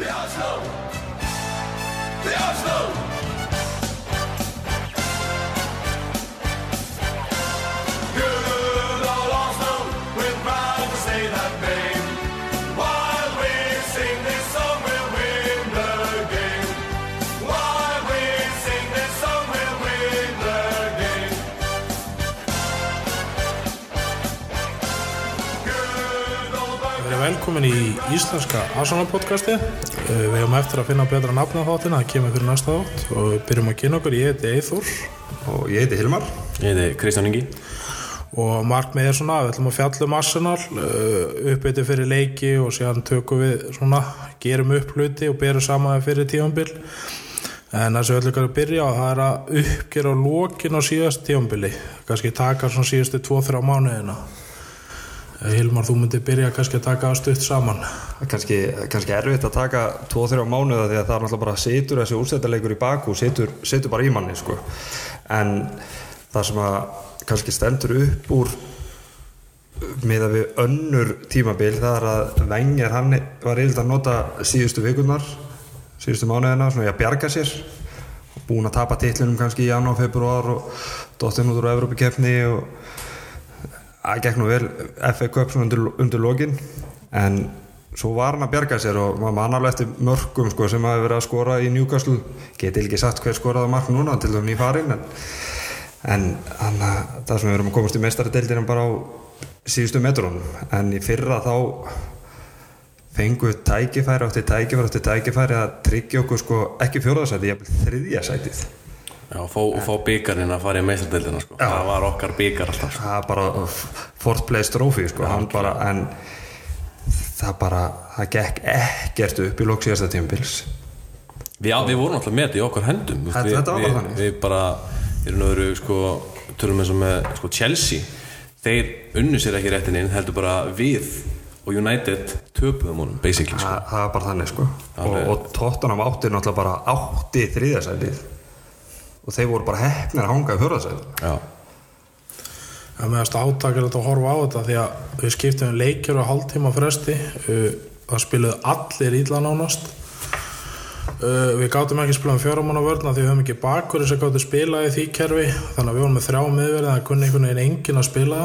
The Oslo! The Oslo! Velkomin í íslenska Arsenal podcasti Uh, Við hefum eftir að finna betra nafn á þáttina, það kemur fyrir næsta þátt. Og við byrjum að kynna okkur, ég heiti Eithor og ég heiti Hilmar. Ég heiti Kristján Ingi. Og markmið er svona, við ætlum að fjalla um Arsenal uh, uppbyttu fyrir leiki og síðan tökum við svona, gerum upp hluti og berum saman fyrir tífambil en það sem við ætlum að byrja á það er að uppgera lokin á síðast tífambili kannski taka svona síðustu 2-3 mánuðina. Eh, Hilmar, þú myndir byrja kannski að taka stutt saman kannski, kannski erfitt að taka 2-3 mánuða því að það er náttúrulega bara situr þessi úrstættarleikur í baku situr, situr bara í manni sko. en það sem að kannski stendur upp úr með að við önnur tímabil það er að Wenger hann var eilt að nota síðustu vikunar síðustu mánuðina svona í að bjarga sér búin að tapa titlinum kannski í janúar, februar og dottin út úr Evrópikeppni og það gekk nú vel FA Cup undir, undir lokin en svo var hann að bjarga sér og maður mann alveg eftir mörgum sko, sem hafi verið að skora í Newcastle. Geti ekki sagt hver skoraði mark núna til þau nýfarin en, en hann, það sem við erum að komast í meistaradeildina bara á síðustu metrónum en í fyrra þá fengu tækifæri átti tækifæri átti tækifæri að tryggja okkur sko ekki fjóraðsæti, ég hef þriðja sætið Já, fá, og fá byggarinn að fara í meistardildina sko. Það var okkar byggar alltaf sko. það er bara fourth place trophy sko, hann bara, en það bara, það gekk ekkert upp í lók síðasta tímabils. Við, við vorum alltaf með þetta í okkar hendum Þetta- við, þetta var við, við bara, veru sko, tölum eins og með sko, Chelsea. Þeir unnu sér ekki réttin inn heldur bara við og United töpuðum honum basically sko. það, er bara þannig sko. Og, og Tottenham átti náttúrulega bara átti þriðasætið og þeir voru bara hefnir að hanga í fjóraðsætið Já, Það meðast átakir að horfa á þetta því að við skiptum um leikjur á hálftíma fresti. Uh, það spiluðu allir ítla nánast. Uh, við gátum ekki spila um fjóramanna vörna því við höfum ekki bakur þess að gáttu spila í því kerfi. Þannig að við vorum með þrjá miðverði það kunni einhvern veginn engin að spila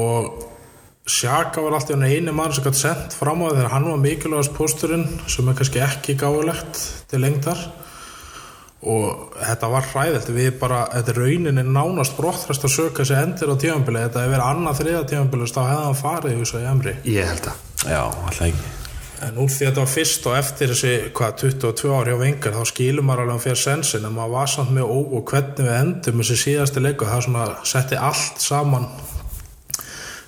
og Sjaka var alltaf einu mann sem gætt sendt fram á það þegar hann var mikilvægast pósturinn sem er kannski ekki gáfulegt til lengdar og þetta var hræðilt við bara, þetta er rauninni nánast brottræst að söka þessi endir á tímanbili þetta hefur verið annað þriða tímanbili þá hefði hann farið í þessu emri. Ég held að. Já, alltaf ekki. En úr því að þetta var fyrst og eftir þessi hvað, 22 ári á vengar þá skilur maður alveg fyrir sensin en maður var samt með ó og hvernig við endum þessi síðasti leiku það svona setti allt saman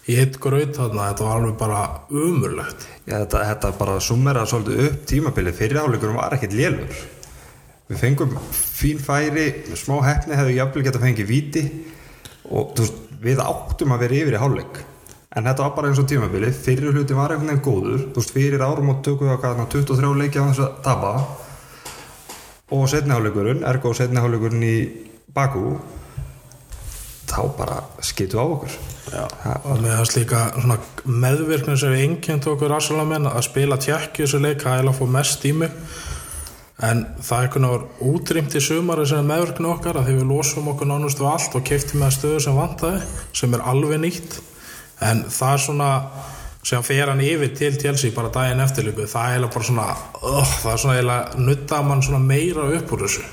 í hitt gröð þarna. Þetta var alveg bara umurlegt Já, þetta, þetta bara summera svolítið upp tímabilið. Fyrirháleikurinn var ekkert lélur við fengum fín færi smá hefni hefðu jafnvel geta fengið víti og þú veist, við áttum að vera yfir í hálfleik. En þetta var bara eins og tímabilið fyrir hluti var einhvern veginn góður veist, fyrir árum og tökum við að hvað, 23 leiki á þess að tapa. Og setni hálfleikurinn ergo setni hálfleikurinn í Bakú þá bara skitu á okkur. Já, og með þess líka svona meðvirkni sem við okkur aðsalamenn að spila tjekki þessu leik það er að fá mest í mig en það er einhvern veginn útrýmt í sumari sem er meðvirkni okkar að því við losum okkur nánust við allt og keftum með stöðu sem vantaði sem er alveg nýtt. En það er svona sem fer hann yfir til Chelsea bara daginn eftir líku það er bara svona uh, það er svona nutta mann svona meira upp úr þessu.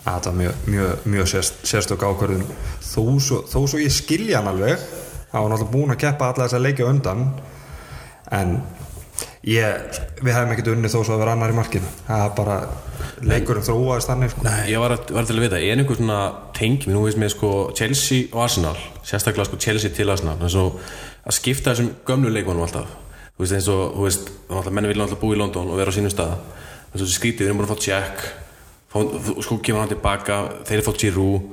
Að þetta var mjög, mjög, mjög sérst, sérstök ákvörðun. Þó svo, þó svo ég skilja hann alveg hann var náttúrulega búin að keppa alla þess að leikja undan en ég, við hefum ekkert unni þó svo að vera annar í markinu. Það er bara leikurinn þróaðist þannig sko. Ég var, að, var til að vita, er einhver svona tengjum, nú veist með sko Chelsea og Arsenal, sérstaklega sko Chelsea til Arsenal, og að skipta þessum gömlu leikunum alltaf, þú veist eins og, þú veist, menni vilja alltaf búa í London og vera á sínum stað, eins og þessi skrítið, við erum að fá Jack, sko kemur hann tilbaka, þeir eru fótt Giroud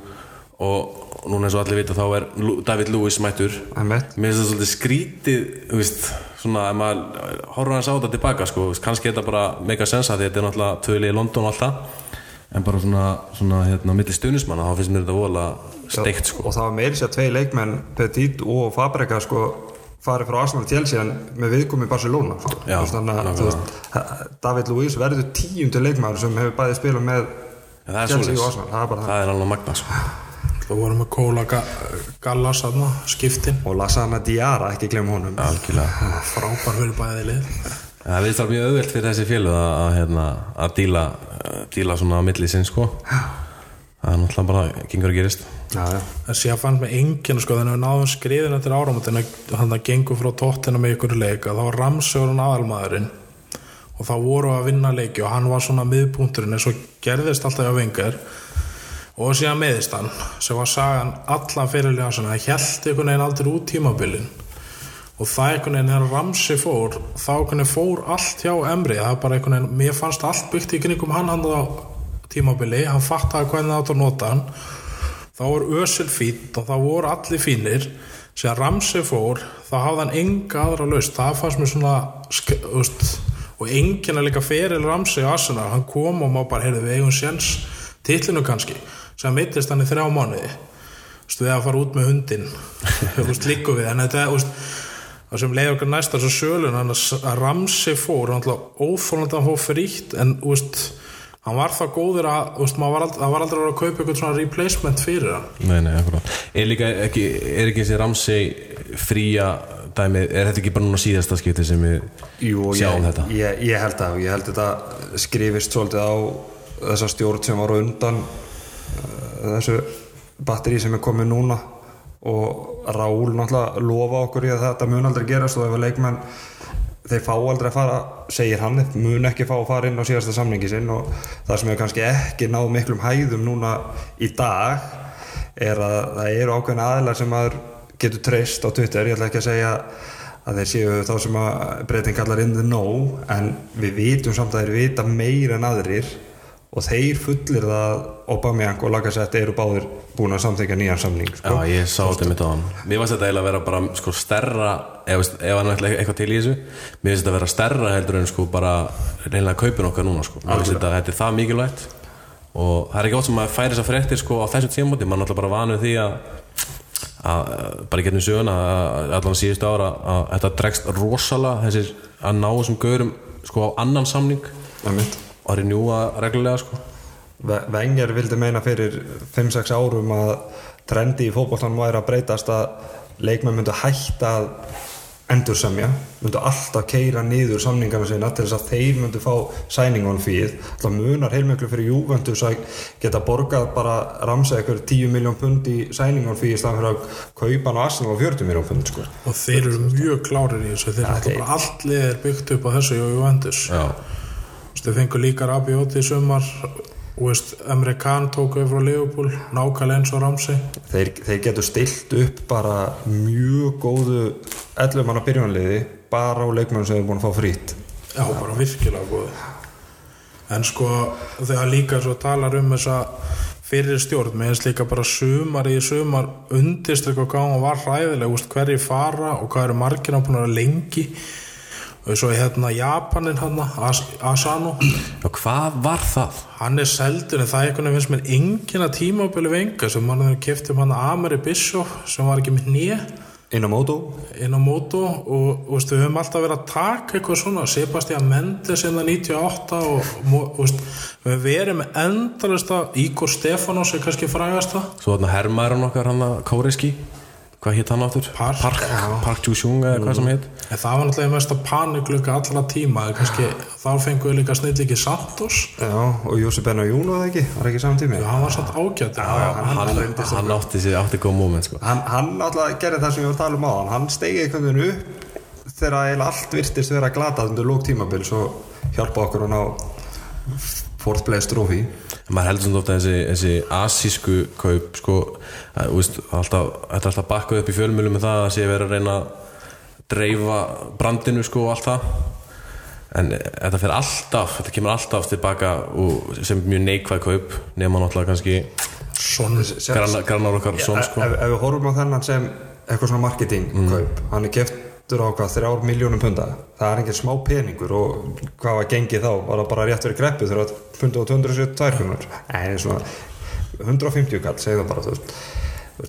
og, og núna eins og allir vita þá er David Lewis mættur, mér finnst það svolítið skrítið, veist, svona ef maður horfður hans á þetta tilbaka, sko, kannski er þetta bara mega sensa því þetta er náttúrulega tölu í London og allt það, en bara svona, svona hérna, milli stunismanna, þá finnst mér þetta vola steikt, sko. og það var meiri sér tvei leikmenn Petit og Fabrega sko, farið frá Arsenal til en með viðkomi Barcelona sko. Já, þannig að veist, David Luiz verður tíundu leikmaður sem hefur bæðið spilað með Chelsea og Arsenal það er það er alveg magna sko. Það voru með Kóla Ga Gallas aðna, skiptin. Og Lasana Diarra, ekki glemum honum. Algjörlega. Frábær fyrir bæði lið. Það við þarf mjög auðvelt fyrir þessi félög að, að, hérna, að díla, díla svona á milli sinn sko. Það er náttúrulega bara gengur að gerist. já, já. en síðan fannst með enginn sko þannig að við náðum skriðin eftir áramöndin hann að gengur frá tóttina með ykkur leik að þá var Ramsjórun aðalmaðurinn. Og þá voru að vinna leiki og hann var svona miðpunkturinn eins og gerðist alltaf á vengar og síðan meðist hann sem var sagan allan fyrirlega svona það held einhvern veginn aldrei út tímabilin. Og það einhvern veginn þegar Ramsi fór þá einhvern veginn fór allt hjá Emri það er bara einhvern veginn, mér fannst allt byggt í kringum hann hann á tímabili. Hann fattaði hvernig það átt að nota hann. Þá var Ösil fínt og þá voru allir fínir. Sem Ramsi fór þá hafði hann enga aðra laust það fannst mér svona veist, og enginn að líka feril Ramsi á Arsenal, hann kom og má bara heyrðu við eigum séns titlinu kannski sem mittist hann í þrjá mánuði. Við að fara út með hundin líku við en þetta, það sem leiði okkur næsta svo sölun, hann að Ramsi fór hann að hann fór frítt en, veist, hann var það góður að, maður var aldrei, það var aldrei að vera að kaupa eitthvað svona replacement fyrir hann. Nei, nei. Er líka ekki, er ekki þessi Ramsey fría dæmi, er þetta ekki bara núna síðasta skipti sem við Jú, sjáum ég, þetta? ég, ég held að ég held að þetta skrifist svolítið á þessa stjórn sem var undan þessu batteri sem er komið núna og Raúl náttúrulega lofa okkur í að þetta mun aldrei gerast og ef að leikmenn þeir fá aldrei að fara, segir hann mun ekki fá að fara inn á síðasta samningi sinn og það sem hefur kannski ekki náð miklum hæðum núna í dag er að það eru ákveðin aðilar sem maður getur treyst á Twitter, ég ætla ekki að segja að þeir séu þá sem að breyting kallar in the know en við vitum samt að þeir vita meir en aðrir og þeir fullir það Aubameyang og Lacazette eru báðir búin að samþykja nýjan samning sko. Já, ég sá þetta mitt á hann Mér varst þetta eiginlega að vera bara sko stærra ef, ef hann ætla eitthvað til í þessu Mér finnst þetta að vera stærra heldur en sko bara reynilega kaupin okkar núna sko. Mér finnst þetta að þetta er það mikilvægt. Og það er ekki ótt sem að færi þess að fréttir sko á þessu tímabóti mann er alltaf bara vanið því að, að bara getnum söguna að allan síðustu ára að þetta dregst rosalega þessir að ná þessum gaurum sko á annan samning. Einmitt. og að renjúa reglulega sko. Ve- Wenger vildi meina fyrir 5-6 árum að trendi í fótboltan væri að breytast að leikmenn myndu hætta að endursemja, myndu alltaf keira niður samningana sína til þess að þeir myndu fá signing on fee það munar heilmiklu fyrir Juventus að geta borgað bara ramsa ykkur 10 miljón pund í signing on fee í staðan fyrir að kaupa hann á Arsenal á 40 miljón pund sko. og þeir eru mjög klárir í þessu. Þeir eru bara allt lið er byggt upp á þessu og Juventus. Já, Þeir fengur líka Rabiot í sumar. Og Emre Can tók við frá Liverpool nákvæmlega eins og Ramsey. Þeir, þeir getur stilt upp bara mjög góðu 11 manna byrjunliði bara á leikmenn sem er búin að fá frýtt já, bara virkilega góð en sko þegar líka svo talar um þessa fyrir stjórn með eins líka bara sumar í sumar undist eitthvað gáðan var ræðileg hverju fara og hvað eru margir búin að lengi og svo hérna Japanin hann As Asano. Já, hvað var það? hann er seldur en það er einhvern veginn finnst mér enginn að tímabili venga sem mann hefur keft um hann Amari Bishop sem var ekki með nýja á móto og, og veist, við höfum alltaf verið að taka eitthvað svona. Sebastian Mendes innan 98 og, og veist, við höfum verið með endalista Ígor Stefanos er kannski frægasta. Svo þarna herrmæran okkar hann að Kóreski Hvað hétt hann áttur? Park. Park, Park Ju-sung eða hvað sem hétt en það var náttúrulega mest að panikluka allra tíma kannski, þá fengum við líka snill ekki Santos. Já, og Jósi Benna Jún var það ekki, var ekki saman tími? Já, hann var satt ágætt Hann, hann átti sér átti góð moment sko. hann, hann alltaf gerði það sem ég var að tala um á hann hann stegi einhvern veginn upp þegar allt virtist vera glatað undir lók tímabil svo hjálpa okkur að ná fourth place trophy. Maður heldur svona ofta þessi, þessi asísku kaup sko, að, veist, alltaf, þetta alltaf bakkað upp í fjölmjölu með það að sé verið að reyna að dreifa brandinu sko og allt það. En þetta fer alltaf, þetta kemur alltaf tilbaka sem mjög neikvæð kaup nema náttúrulega kannski grannar, okkar son sko. ef, ef við horfum á þennan sem eitthvað svona marketing kaup hann er keftur á hvað þrjár miljónum punda? Það er engin smá peningur og hvað var gengið þá, var það bara rétt verið greppu þegar punda og 272 krónur? En svona 150 kall segðu það bara þú veist.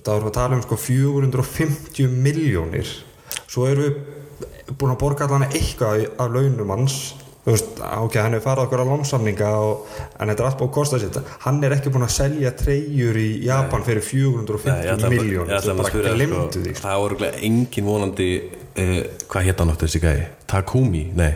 Þá erum við að tala um sko 450 miljónir svo erum við búin að borga allan eitthvað af launum hans. Þú veist, ok, hann er farið okkur að lónsamninga og, en þetta er allt búin að kosta sér hann er ekki búin að selja treyjur í Japan fyrir 450 miljónir bara glemdu því. Það var örugglega engin vonandi uh, Hvað hétt hann áttu þessi gæði? Takumi? Nei.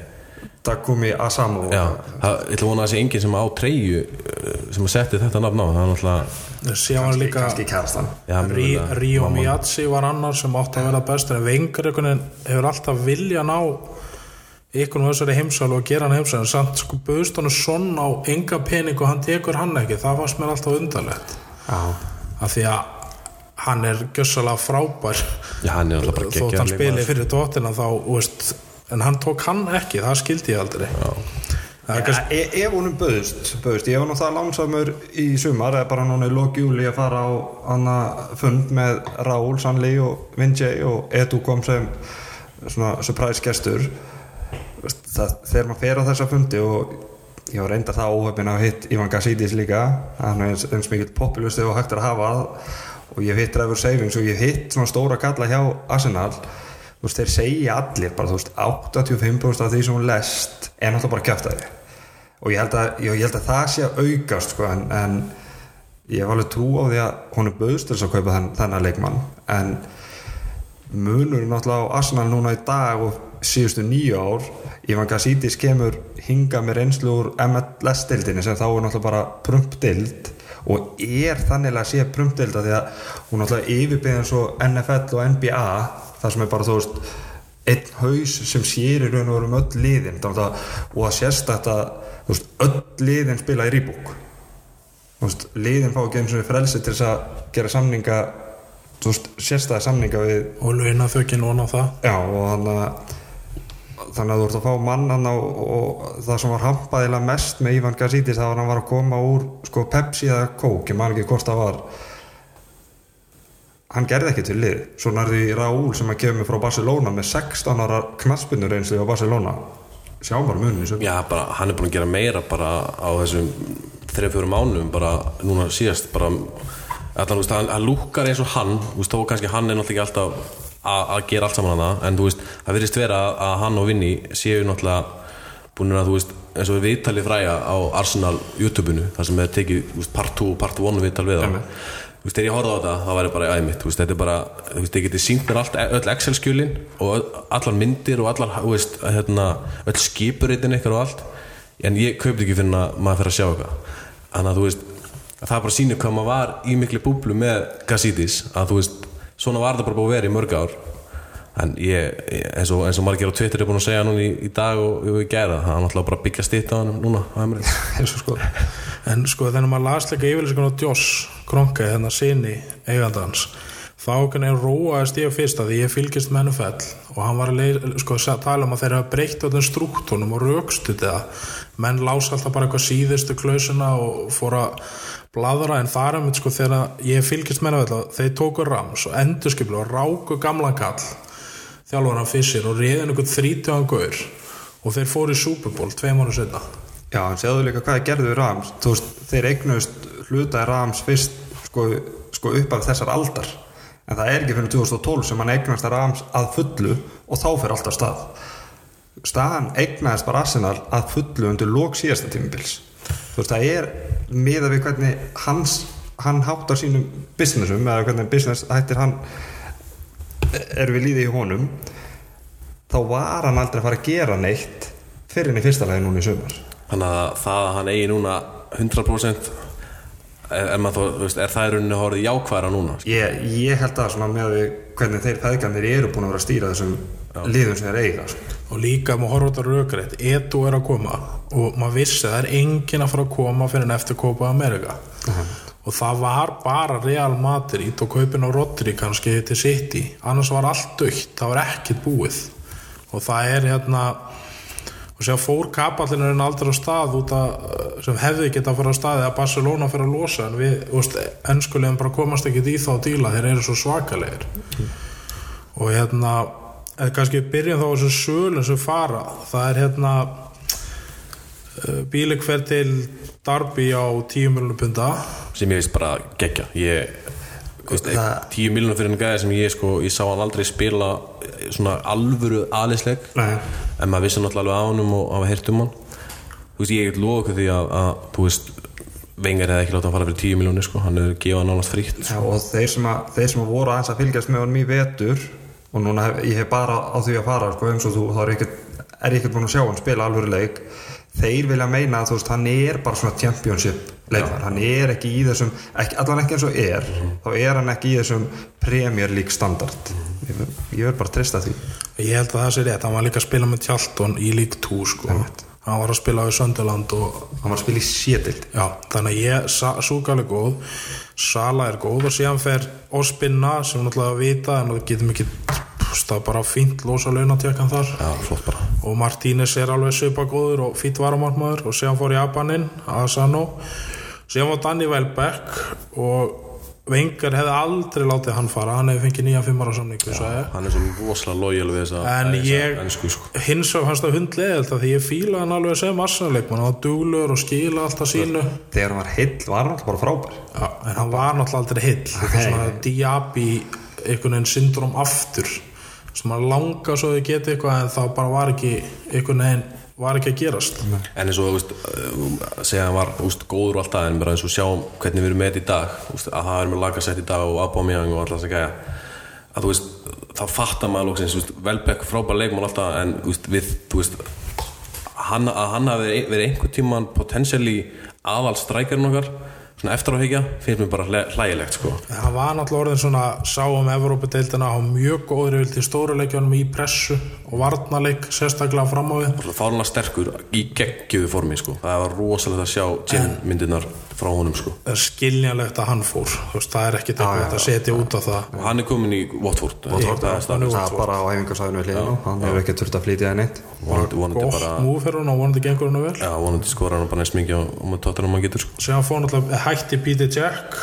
Takumi Asamo. Já, það, ég ætla að vona að það sé enginn sem á treyju uh, sem að setti þetta nafn á það er náttúrulega var líka kannski kærastan. Já, Rí- mamma. Miyazi var annar sem átti að vera bestur en Vengar einhvern veginn hefur alltaf vilja ná ykkur um þessari heimsal og gera hann heimsal en samt sko bauðst hann sonn á enga pening og hann tekur hann ekki. Það varst mér alltaf undarlegt. Já, af því að hann er gjössalega frábær. Já, hann er alltaf bara þótt hann geggjaður spili leikmaður. fyrir tóttina þá veist, en hann tók hann ekki það skildi ég aldrei. Það er kannski e ef honum bauðst, bauðst ég var nú það lánsamur í sumar eða bara núna í lok júli að fara á hana fund með Raúl, Sanli og Vinjay og Edu kom sem svona surprise gestur það, þegar maður fer á þessa fundi og ég var reynda það óhefin að hitt Ivan Gassidis líka hann er eins, eins mikið populisti og hægt er að hafa og ég hef hitt Trevor Savings og ég hef hitt svona stóra kalla hjá Arsenal. Þú veist, þeir segja allir bara, þú veist, 85% af því sem hún lest er náttúrulega bara kjátt að því og ég held að, ég, ég held að það sé að aukast sko, en, en ég hef alveg trú á því að hún er bauðst til þess að kaupa þenn, þennan leikmann. En munur náttúrulega á Arsenal núna í dag og síðustu nýju ár Ivan Gassidis kemur hinga með reynslu úr MLS-dildinni sem þá er náttúrulega bara prumpdild og er þannig að sé prumpdild að því að hún náttúrulega yfirbyggðin svo NFL og NBA það sem er bara þú veist einn haus sem sér í raun og veru um öll liðin. Að, og að sérst þetta þú veist, öll liðin spila í rýbúk liðin fá ekki eins og frelsi til þess að gera samninga sérstæða samninga við og launa þökin vona það. Já og þannig að þannig að þú ert að fá mann hann á og það sem var hampaðilega mest með Ivan Gazidis það var að hann var að koma úr sko Pepsi eða Coke, ég man ekki hvort það var. Hann gerði ekki til lið svo nærði Raúl sem að kemur frá Barcelona með 16 ára knaspinur einslu á Barcelona. Sjá bara munni Já, bara, hann er búin að gera meira bara á þessum þreif fjórum mánum bara núna síðast bara allan, hann, hann lúkkar eins og hann þú veist, þó kannski hann er náttúrulega ekki alltaf að, gera allt saman hana, en þú veist það virðist vera að, hann og Vinni séu náttúrulega búin að, þú veist, eins og við viðtalið fræja á Arsenal YouTube-unu, þar sem er tekið veist, part 2 og part 1 viðtal við hann þú veist, þegar ég horfði á þetta, það væri bara æmitt þú veist, þetta er bara, þú veist, ég geti sínt mér allt öll Excel-skjölin og allar myndir og allar, þú veist, hérna öll skipuritin ykkar og allt en ég kaupði ekki fyrir að maður fyrir að sjá eitthvað. Þannig að þú veist, að það bara sýnir hvað maður var í miklu búblu með Gassidis að þú veist, svona var þetta bara búið að vera í mörg ár. En ég, eins og, eins og margir á Twitter er búin að segja núna í, í dag og við gera það, hann ætla bara að byggja stýtt á hann núna og sko En sko þegar maður las líka yfirlýsingun á Josh Kronke, hérna sinni eigandans, þá kannu róaðist ég fyrst að ég fylgist með hennu fell og hann var að sko, að tala um að þeir hafa breytt öllum struktúnum og raukstu þetta menn lás alltaf bara eitthvað síðustu klausuna og fór að bladra en þar er mitt sko þegar ég fylgist með hennu fell þeir tóku rams og endurskiplu og ráku gamlan kall þjálfur hann fyrst og reyðin einhvern þrítugan gaur og þeir fóru í Super Bowl tvei mánu setna Já, en segðu líka hvað er gerðu við Rams. Þú veist, þeir eignust hluta í Rams fyrst sko, sko upp af þessar aldar. En það er ekki fyrir 2012 sem hann eignast að Rams að fullu og þá fyrir alltaf stað. Staðan eignaðist bara Arsenal að fullu undir lók síðasta tímubils þú veist, það er miða við hvernig hans, hann háttar sínum businessum eða hvernig business hættir hann er við líði í honum þá var hann aldrei að fara að gera neitt fyrir henni fyrsta lagi núna í sumar. Þannig að það að hann eigi núna 100% er, er, þó- veist, er það í rauninni horfið jákværa núna. Ég, ég held að svona með hvernig þeir feðgandir eru búin að vera að stýra þessum liðum sem þeir eiga sko. og líka maður horfa þetta raugrætt Edu er að koma og maður vissi að það er enginn að fara að koma fyrir en eftir Copa America. Og það var bara Real Madrid og kaupin á Rodri kannski til City. Annars var allt dögt, það var ekkert búið. Og það er hérna og sér fór kapallinu aldrei á stað út að sem hefði geta að fara á staði að Barcelona fyrir að losa en við, veist, ennskulegum bara komast ekki í þá díla, þeir eru svo svakalegir. Og hérna eða kannski byrjum þá þessu sölum sem fara. Það er hérna bílik fer til Darby á 10 miljonum punta sem ég veist bara geggja ég 10 miljonar fyrir en gæði sem ég sko, ég sá hann aldrei spila eh, svona alvöru aðlisleik en maður vissi náttúrulega alveg á honum og hafa heyrt um hann. Þú veist, ég get lofa okkur því að, að þú veist, vengar hefði ekki látað að fara fyrir 10 miljónir sko, hann er gefað nánast frítt Já, og þeir sem, að, þeir sem að voru aðeins að fylgjast með honum í vetur og núna hef, ég hef bara á því að fara sko, eins og þú, þá er er ég ekkert búin að sjá hann spila alvöru leik. Þeir vilja meina að þú veist, hann er bara svona championship leikmar, hann er ekki í þessum ekki, allan ekki eins og er þá er hann ekki í þessum Premier League standard. Ég, vil- ég vil bara trista því. Ég held að það sé rétt, hann var líka að spila með Tjalton í League 2 sko. Hann var að spila við Sönderland og hann var að spila í sétild þannig að ég, Súgal er góð Sala er góð og síðan fer Ospinna sem við náttúrulega að vita en við getum ekki það er bara fínt losa launatekkan þar. Já, og Martínez er alveg svipa góður og fýtt varamartmaður og síðan fór Japanin Asano. Síðan var Danny Welbeck og Vengar hefði aldrei látið hann fara. Hann hefði fengið nýja fimmara samning hann er svo rosalega lojal við þessa en þessa ég sko. hins vegar fannst það hundlegelt því ég fíla hann alveg sem arsenaleikmann hann var duglur og skila alltaf sínu. Þegar hann var heill var hann alltaf bara frábær. Já, en hann var náttúrulega aldrei hill er diabi einhvern veginn syndrom aftur sem að langa svo þau geti eitthvað en það bara var ekki einhvern veginn var ekki að gerast. En eins og þú veist, uh, segja hann var veist, góður og allt það en bara eins og sjáum hvernig við erum með þetta í dag veist, að það er með lagasett í dag og Aubameyang og alltaf þess að gæja. Að þú veist, þá fattar maður lóksins, Velbeck frábær leikmál alltaf en veist, við, þú veist hann, að hann hafi verið- einhver tíman potensially aðal strækjarinn okkar svona eftir á higgja, finnst mér bara hlæ- hlægilegt sko. hann var náttúrulega orðin svona sá um Evrópadeildina á mjög góður yfir til stóru leikjónum í pressu og varnarleik sérstaklega fram á við. Fárlega sterkur í geggjöðu formi sko. það var rosalega að sjá Jim myndirnar frá honum sko. það er skiljanlegt að hann fór. Veist, það er ekkit eitthvað að setja út á það. Og hann er komin í Watford. Watford, það er hann er það er bara á æfingarsæðinu við hliðinu hann hefur ekki þurft að flytja það neitt. Vonandi, vonandi gott bara múf fyrir hún og vonandi gengur hún vel hann hann hætti Peter Jack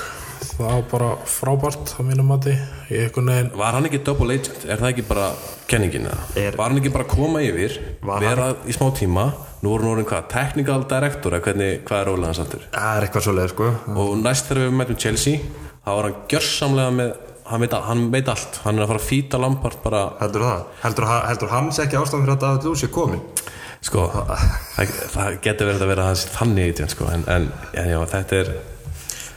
það var bara frábært á mínum mati. Í veginn var hann ekki double agent, er það ekki bara kenningin eða? Er- var hann ekki bara að koma yfir Var vera í smá tíma? Nú voru hann orðin hvað, technical director hvernig, hvað er rólega hans aftur? Það er eitthvað svo leið sko. Og næst þegar við mætum Chelsea þá var hann gjörsamlega með hann veit, hann veit allt, hann er að fara að fýta Lampard bara, heldur það, heldur, heldur hann sé ekki ástæðan fyrir að David Lús er komin sko það, það getur verið að vera hans þannig agent sko, en, en já, þetta er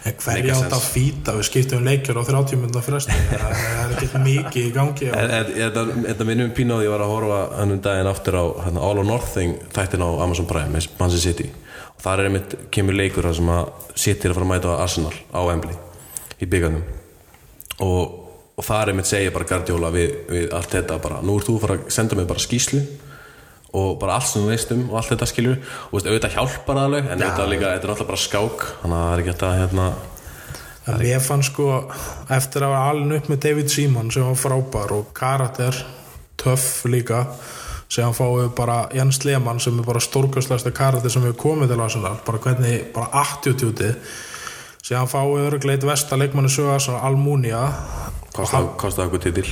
hverja átt að fýta við skiptum um leikjur á 30 minna fresti. Það er ekkert mikið í gangi þetta, minnum pínu á því að ég var að horfa hannum daginn aftur á hérna, All or Nothing þættin á Amazon Prime með Manchester City. Og þar er einmitt kemur leikur sem að City er að fara að mæta á Arsenal á Wembley í byggarnum og, og þar einmitt segja bara Guardiola við, við allt þetta bara nú ert þú að fara að senda mig bara skýslu og bara allt sem þú veist um og allt þetta skilur og veist, auðvitað hjálpar það alveg en auðvitað líka, þetta er náttúrulega bara skák þannig að það er ekki að hérna en ég fann sko eftir að vera alin upp með David Seaman sem var frábær og karakter töff líka sem hann fáið bara Jens Lehmann sem er bara stórkastlæsta karakter sem hefur komið til Arsenal bara hvernig, bara attitútið. Sem hann fáið örgleit vesta leikmanni sögða svona Almunia. Kostaði okkur titil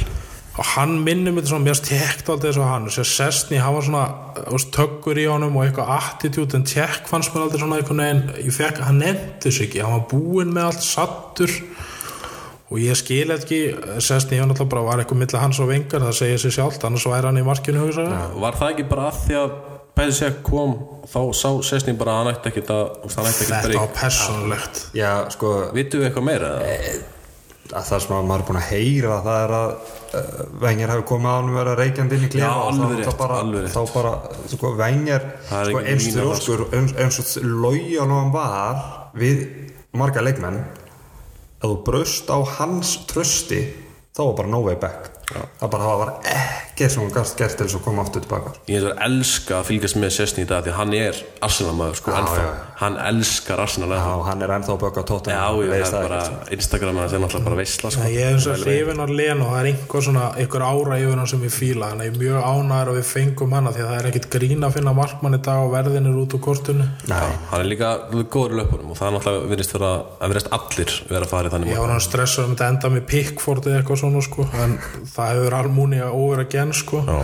og hann minnir mig svona, mér stekt alltaf eins og hann. Sér Sessni, hann var svona veist, töggur í honum og eitthvað attitút en tjekk fannst mér aldrei svona einhvern veginn. Ég fekk, hann nefndi sig ekki, hann var búinn með allt sattur og ég skil ekki, Sessni hann alltaf bara var eitthvað milli hans og vengar, það segir sér sjálft annars væri hann í markinu hugsaði Var það ekki bara að því að Pæði sér kom þá sá sérstning bara að hann ætti ekkert að hann ætti ekkert þetta var persónulegt. Sko Vittu við eitthvað meira? Að það sem að maður er búin að heyra það er að uh, Venjar hafi komið á hann að vera reykjandi inn í klefa Já, og þá- rétt, þá bara, þá bara sko, er sko, ekki eins og lojal og hann var við marga leikmenn að þú braust á hans trösti þá var bara no way back. Það bara það var ekkert sem hann gast gert til þess að koma aftur tilbaka Ég er elska að fylgjast með sérstning í dag því að hann er Arsenal maður sko já, já. Hann elskar Arsenal Já, hann er ennþá að böka tóttan Já, ég það er bara Instagram að það er náttúrulega bara veistla sko. Ég er eins og hrifin af Len og það er einhver svona einhver ára yfir hann sem ég fíla. Hann er mjög ánæður að við fengum hana því að það er ekkit grín að finna markmann í dag og verðin er út úr kortinu. Já, hann er líka góður í löpunum og það er náttúrulega virðist vera að verðist allir vera hann sko. Já.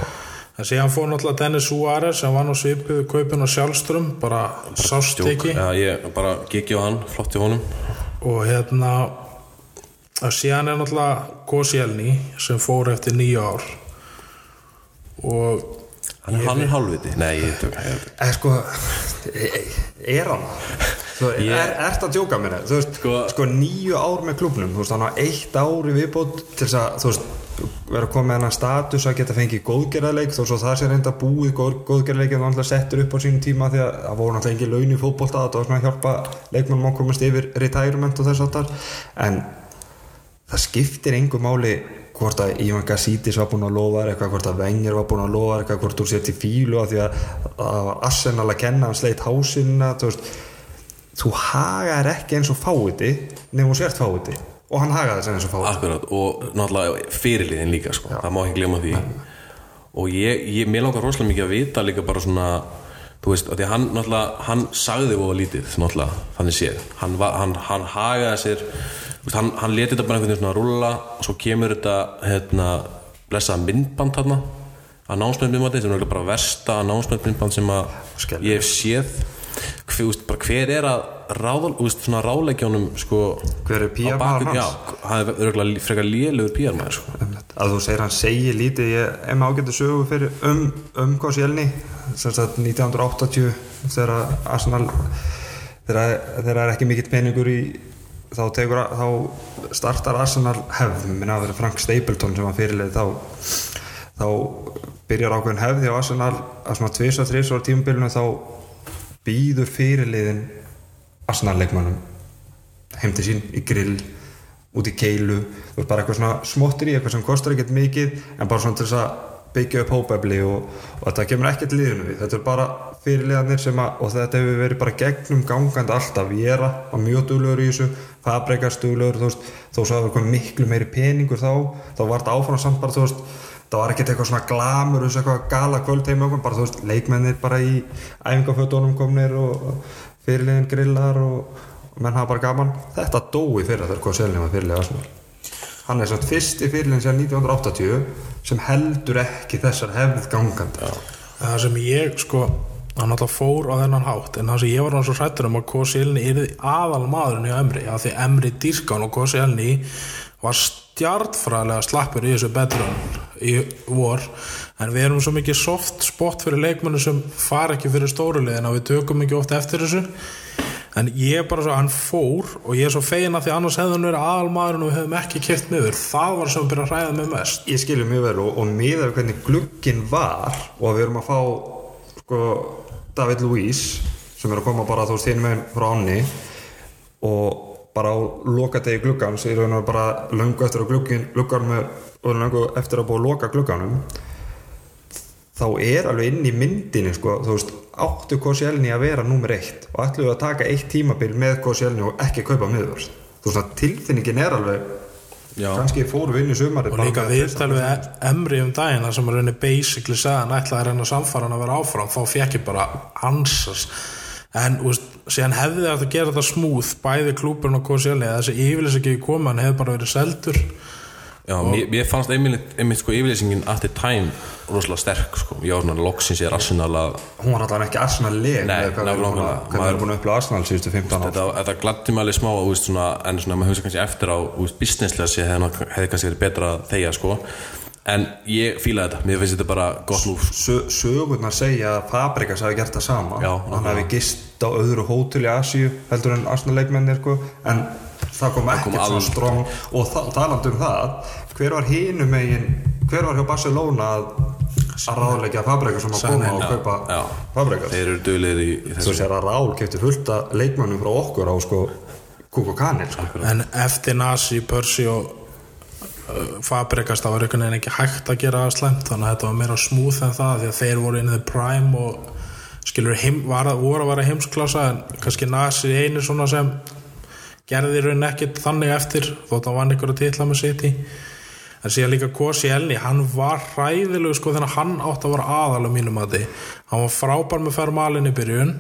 en síðan fór náttúrulega Dennis Suárez sem var nú svipuð kaupin á sjálfström bara sást Djók. ekki Já, ég bara gigi á hann, flott í honum. Og hérna og síðan er náttúrulega Koscielny sem fór eftir nýju ár. Og Hann, hann er hálfviti? Nei, ég tök er sko er hann Ég- er, ert að djóka mér þú veist, sko, Sko- nýju ár með klubnum þú veist, hann á eitt ári viðbót til þess að þú veist, vera að koma með hennan status að geta fengið góðgerðarleik þó svo það sé reynda búið góð, góðgerðarleik en það alltaf settur upp á sínum tíma því að það voru náttúrulega ekki laun í fótbolta það var svona að hjálpa leikmennum að komast yfir retirement og þess aftar en það skiptir engu máli hvort að Ivan Gassítis var búin að lofa eitthvað, hvort að Wenger var búin að lofa eitthvað, hvort þú sett í fílu af því að það var Arsenal að kenna hann sleitt hásina þú veist, þú hagaðir ekki eins og fáiti nefnum sért fáiti og hann hagaði þess eins og fáiti Akkurat, og náttúrulega fyrirliðin líka sko. það má ekki glemma því. Og ég, ég, mér langar rosalega mikið að vita líka bara svona þú veist, því hann náttúrulega, hann sagði voða lítið náttúrulega, þannig séð. Hann, hann, hann hagaði sér veist, hann, hann leti þetta bara einhvern veginn svona að rúlla og svo kemur þetta hérna, blessaða myndband þarna að námsmyndband sem er bara versta námsmyndband sem að ég hef séð hver, er að ráðleikjónum sko, Hver er maður hans? Hann er örgulega frekar lélugur PR maður sko. að þú segir hann segir lítið ég er með ágættu sögu fyrir um, um sagt 1980 þegar Arsenal þegar þegar er ekki mikill peningur í þá, tekur, þá startar Arsenal hefð minna að vera Frank Stapleton sem var fyrirleið þá þá byrjar ákveðin hefði á Arsenal að svona tvisa þrís ára tímabilinu þá býður fyrirliðin Arsenal leikmannum heim til sín í grill út í keilu, þú veist bara eitthvað svona smottir í eitthvað sem kostar ekkert mikið en bara svona til þess að byggja upp hópefli og, og þetta kemur ekkert liðinu við. Þetta er bara fyrirliðanir sem að og þetta hefur verið bara gegnum gangandi alltaf. Viera var mjög duglegur í þessu Fabregas duglegur, þú veist. Þó svo að það var miklu meiri peningur þá þá var þetta áfram samt bara, þú veist það var ekkert eitthvað svona glamur eitthvað gala kvöld heim okkur, bara þú veist leikmennir bara í æfingafötunum komnir og fyrirliðin grillar og, og menn hafa bara gaman. Þetta dói fyrir þegar hvað selnum að fyrirlega Arsenal. Hann er satt fyrsti fyrirliðin síðan 1980 sem heldur ekki þessar hefð gangandi. Það sem ég sko hann alltaf fór á þennan hátt en það sem ég var náttúrulega svo hrættur um að Koscielny yrði aðal maðurinn í Emri af því Emri dýrkan og Koscielny var stjartfræðilega slappur í þessu betrun í vor en við erum svo mikið soft spot fyrir leikmennu sem fara ekki fyrir stórulegin og við tökum ekki oft eftir þessu. En ég er bara svo, hann fór og ég er svo fegin að því annars hefði hann verið aðal maðurinn og við hefðum ekki kert miður það var sem að byrja að hræða mig mest. Ég skilur mjög vel og, og miðað við hvernig glugginn var og við erum að fá sko, David Luiz sem er að koma bara þú veist hinn meginn frá áni og bara á lokadegi gluggans í raun og bara löngu eftir að er og löngu eftir að búið að loka glugganum þá er alveg inn í myndinni sko, þú veist, áttu Koscielny að vera nummer eitt og ætluðu að taka eitt tímabil með Koscielny og ekki kaupa miðvörst þú veist að tilfinningin er alveg Já. kannski fóru við inn í sumari og líka við Emri um daginn þar sem að rauninni basically sagði hann ætlaði að reyna samfara hann að vera áfram þá fekk ég bara ansars en úst, síðan hefði það að gera þetta smúð bæði klúburinn og Koscielny þessi yfirleys ekki koma hann hefði bara verið seldur Já, mér, mér fannst einmitt, einmitt sko yfirleysingin at the time rosalega sterk sko. var svona loksins ég er Arsenal að hún var allavega ekki Arsenal leg Nei, með hvað við erum búin að- að upplega Arsenal síðustu 15 ár þetta, þetta gladdi mig alveg smá þú veist, svona, en svona maður hugsa kannski eftir á þú veist, businesslega sé hefði, hefði kannski verið betra að þegja sko. En ég fílaði þetta, mér finnst þetta bara gott lúf Sö, sögurnar segja að Fabregas hafi gert það sama Já, hann hafi gist á öðru hótel í Asíu heldur en Arsenal leikmennir sko. en það kom ekkert aldrei. strong og þa talandi um það hver var hinum megin hver var hjá Barcelona að að ráðleggja Fabregas um að koma og kaupa já. Fabregas þeir eru dölir í, í svo þessu sér að Rál kefti fullt að leikmennum frá okkur á sko Kúk og Kanil sko. en eftir Nasi, Persi og Fabregas það var einhvern veginn ekki hægt að gera slemt þannig að þetta var meira smúð en það því að þeir voru inn í the prime og skilur heim, var, að- voru að vera heimsklassa en kannski Nasi einu svona sem gerði í raunin ekkert þannig eftir þótt að vann ykkur að titla með sitt í en síðan líka Kosi Elni hann var hræðilegu sko þegar hann átti að vera aðal á mínum að hann var frábær með fermalin í byrjun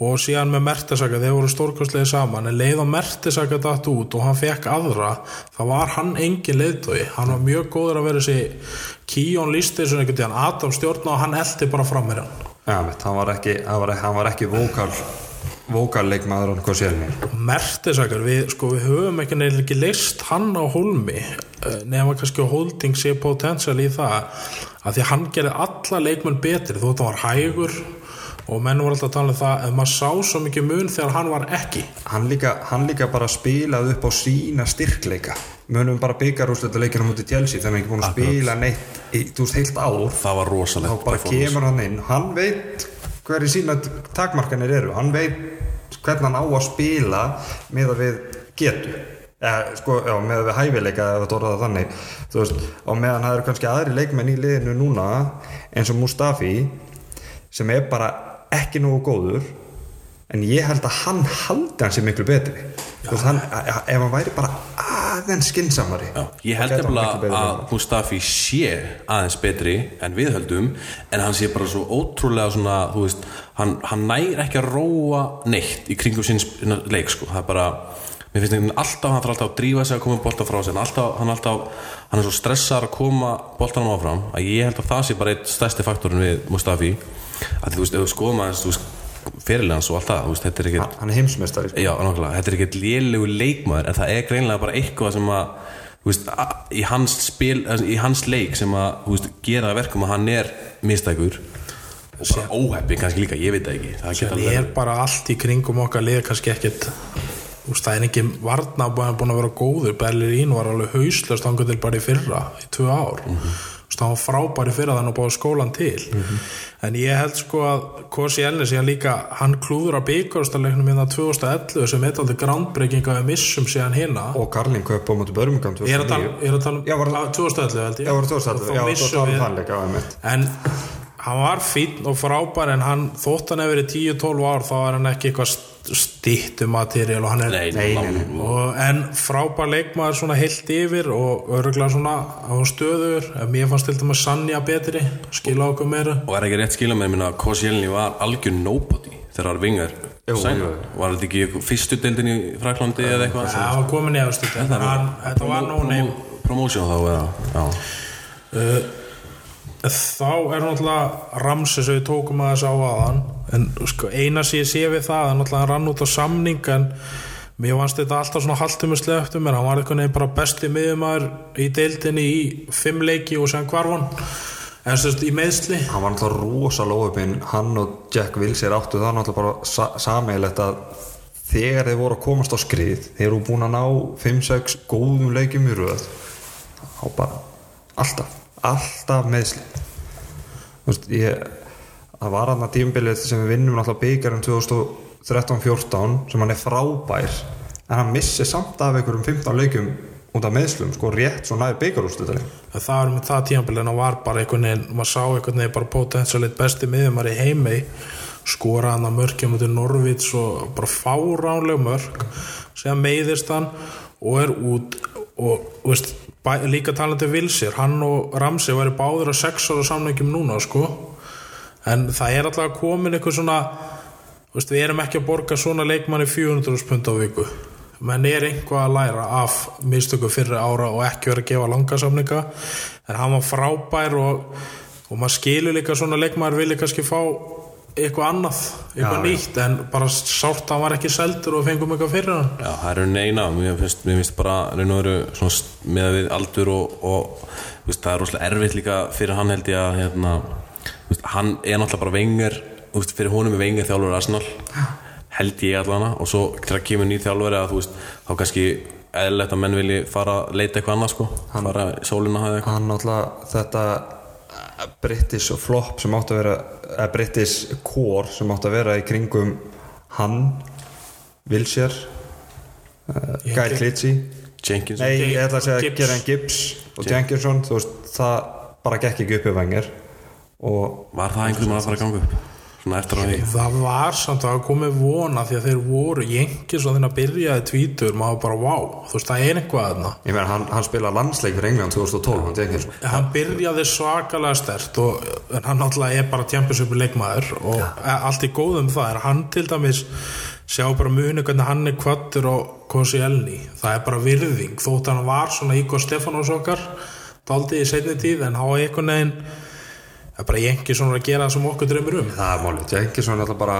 og síðan með Mertesaka þeir voru stórkostlega saman en leið á Mertesaka datt út og hann fekk aðra þá var hann engin leiðtói hann var mjög góður að vera þessi Kíón þessu einhvern tíðan Adam stjórna og hann eldi bara fram með hann. Já, mitt, hann var ekki, hann hann ekki vókal vókalleikmaður og hvað sérni Mertisakar, við, sko, við höfum ekki neil ekki leist hann á hólmi eh, nema kannski að holding sé potential í það að því hann gerði alla leikmenn betri þótt hann var hægur og menn voru alltaf að tala um það að maður sá svo mikið mun þegar hann var ekki. Hann líka, hann líka bara spilaði upp á sína styrkleika. Munum bara byggarúsleita leikina mútið Chelsea þegar hann ekki búin að spila neitt í, veist, heilt ár. Það var þá rosalegt bara performance. kemur hann inn. Hann veit hverju sína takmarkanir eru. Hann veit hvernig hann á að spila með að við getu. Eða, sko, já, með að við hæfileika orða það þannig. Veist, á meðan það eru kannski aðri leikmenn í liðinu núna eins og Mustafi sem er bara ekki nógu góður en ég held að hann haldi hann sem miklu betri. Hann, ef hann væri bara aðeins skinsamari Já, ég held betri að Mustafi sé aðeins betri en við höldum en hann sé bara svo ótrúlega svona, veist, hann, hann nær ekki að róa neitt í kringum sp- leik, sko, það er bara mér finnst einhvern veginn alltaf, hann þarf alltaf að drífa sig að koma bolta frá sig, alltaf, hann, alltaf, hann er svo stressar að koma boltanum áfram að ég held að það sé bara eitt stærsti faktorinn við Mustafi að þú veist, ef þú skoðum aðeins, þú veist fyrirlega hans og allt það, þú veist, þetta er ekki hann er heimsmeistari sko. Já, nákvæmlega, þetta er ekkert lélegu leikmaður en það er greinlega bara eitthvað sem að þú veist, í hans spil í hans leik sem að þú veist, gera verkum að hann er mistækur. Og bara óheppi kannski líka, ég veit það ekki. Það alveg er bara allt í kringum okkar lið kannski ekkit úst, það er ekki varna búin að vera góður. Berlín var alveg hauslöst hann til bara í fyrra í tvö ár. Mm -hmm. Hann var frábær í fyrra þannig að búið skólan til. En ég held sko að Kosi Elnis, ég líka hann klúður að byggarstalegnum hérna 2011 sem er aldrei groundbreaking að við missum síðan hérna og Karlin kaup á mútið Börmingam ég er að tala, um Já, var- að 2011 held ég. Já, var það Og stóðstætt, þá já, missum það var við- þann leika á einmitt. En hann var fín og frábær en hann þótt hann hefur verið 10-12 ár þá er hann ekki eitthvað stýttumaterial og hann er Nei, Nei, nei, og, en frábær leikmaður svona heilt yfir og öruglega svona á stöður en mér fannst til dæmis Sanja betri skila okkur meira. Og er ekki rétt skila með minna að Koscielny var algjör nobody þegar það var vingar jú. var þetta ekki fyrstu deildin í Fraklandi eða eitthvað? Það var komin í aðstu þetta var nú nefn promotion þá eða? Já, þá er náttúrulega Ramses sem við tókum að þess á aðan en sko, eina sem ég sé við það er náttúrulega hann rann út á samning en mér fannst þetta alltaf svona haltumislega eftir mér. Hann var eitthvað nefn bara besti miðumæður í deildinni í fimm leiki og sem hvarfan en sérst í meðsli hann var náttúrulega rosa lóðupinn hann og Jack Wilshere áttu það náttúrulega bara sa sameigilegt að þegar þeir voru að komast á skrið þeir eru búin að ná 5-6 góðum leikjum í röð þá bara alltaf, alltaf meðsli það var hann að tímbilið sem við vinnum náttúrulega byggarum 2013-14 sem hann er frábær en hann missi samt af einhverjum 15 leikjum út af meðslum, sko rétt svo næði byggarústlutaleg það var með það tímabilið en hann var bara einhvern veginn maður sá einhvern veginn bara potensialit besti miðumæður í heimi skora hann að mörkja mútið Norvíts og bara fáránleg mörk sem meiðist hann og er út og veist, bæ, líka talandi Vilsir hann og Ramsey væri báður að sex ára samlengjum núna sko. En það er alltaf komin eitthvað svona veist, við erum ekki að borga svona leikmanni 400 pund á viku. Menn er einhvað að læra af mistöku fyrir ára og ekki verið að gefa langasamninga en hann var frábær og, og maður skilur líka svona leikmaður vilja kannski fá eitthvað annað, eitthvað Já, nýtt en bara sárt að hann var ekki seldur og fengum eitthvað fyrir hann. Já, það eru neina, mér finnst, mér finnst bara veru svona með við aldur og, og veist, það er rosalega erfitt líka fyrir hann held ég að hérna, veist, hann er náttúrulega bara vengar veist, fyrir honum er vengar þjálfur Arsenal held ég allana og svo þegar kemur nýð þjálfur að þú veist, þá kannski eðlilegt að menn vilji fara að leita eitthvað annað sko, fara í sólina eða eitthvað. hann náttúrulega þetta British flop sem átt að vera eða British core sem átt að vera í kringum hann Wilshere uh, Ég Guy Klitsi Jenkins nei, ég ætla að segja. Geran Gibbs og Jenkinson, þú veist, það bara gekk ekki upp í vengir og var það einhvern veginn að fara að ganga upp svona eftir á því. Það var samt að komið vona því að þeir voru jengis og þeirna byrjaði tvítur maður bara vá, þú veist það er eitthvað þarna. Ég meina hann, hann spila landsleik fyrir England 2012, hann hann byrjaði svakalega stert og hann náttúrulega er bara championship leikmaður og e- allt í góðum það er hann til dæmis sjá bara muni hvernig hann er kvattur og Kosi Elni, það er bara virðing. Þótt hann var svona Ígo Stefanós okkar daldið í seinni tíð en var einhvern veginn það er bara jengi svona að gera það sem okkur drömmur um það er málið, Jenkinson er alltaf bara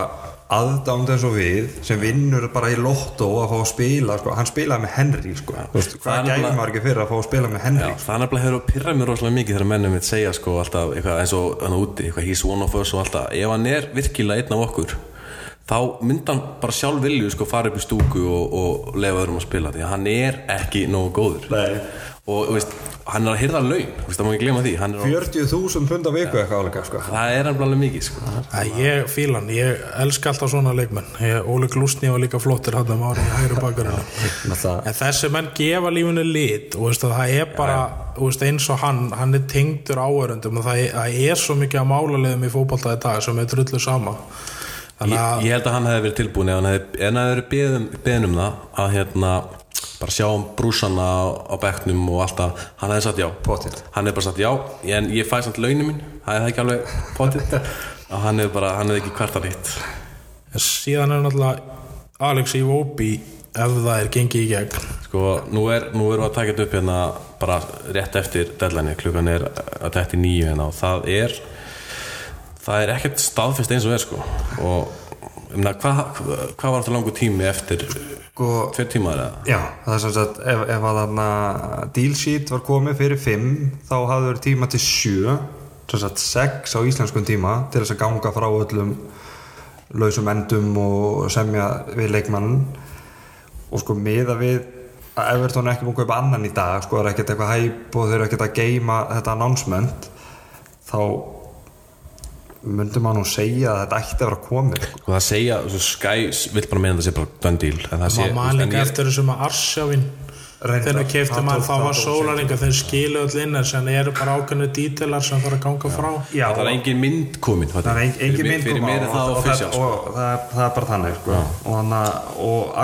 aðdánd eins og við sem vinnur bara í lottó að fá að spila sko. hann spilaði með Henry sko. Það hvað gæði maður ekki fyrir að fá að spila með Henry Já, það er nefnilega hefur að pyrra mér rosalega mikið þegar mennum mitt segja sko alltaf eitthvað eins og hann úti, eitthvað he's one of us og alltaf, ef hann er virkilega einn af okkur þá myndi hann bara sjálf vilju sko fara upp í stúku og, og lefa öðrum að spila því að hann er ekki nógu góður Nei. Og þú veist, hann er að hyrða laun þú veist, það má ekki glema því. Hann er á, 40.000 pund á viku eitthvað álega sko. það er hann alveg mikið sko. Æ, ég fíla hann, ég elska alltaf svona leikmenn. Ég, Óli Glúsni var líka flottir hann um árið í hægri Náttúrulega- en þessi menn gefa lífinu lit og veist, að það er bara þú veist, eins og hann, hann er tengdur áörundum og það er, það er svo mikið að í fótbolta í dag sem er drullu sama ég, að ég held að hann hefði verið tilbúin ef hann hefði, en það hefði beðin, beðin um það að hérna bara sjá brúsana á, á bekknum og alltaf, hann hefði sagt já. Pottþétt. hann hefði bara sagt já, en ég fæ samt launin mín. Það er ekki alveg potið og hann hefði bara, hann hefði ekki kvartan hitt síðan er náttúrulega Alex Iwobi ef það er gengið í gegn. Sko, nú, er, nú erum við að taka þetta upp hérna bara rétt eftir deadline klukkan er að þetta í nýju hérna og það er það er ekkert staðfest eins og er sko. Og meina, hvað hva var þetta langu tími eftir? Sko- tveir tímar eða? Já, það er sem sagt ef, ef að þarna deal sheet var komið fyrir 5 þá hafði verið tíma til 7 sem sagt 6 á íslenskum tíma til þess að ganga frá öllum lausum endum og semja við leikmann og sko miða við að Everton er ekki búin að kaupa annan í dag sko er ekkert eitthvað hæp og þeir eru ekkert að geima þetta announcement þá myndum maður nú segja að þetta ætti að vera komið sko. Sko það segja, svo Sky vill bara meina þetta sé bara það sé, maður ég- eftir þessum að Arsjávin þegar við keftum það þá það var sólaringa þeir skilu öll inn en sen eru bara ákveðnu dítilar sem þarf að ganga frá Já, það er engin mynd komin það er engin, mynd er það og, og, það, sko. og það, er- það er bara þannig sko. og, og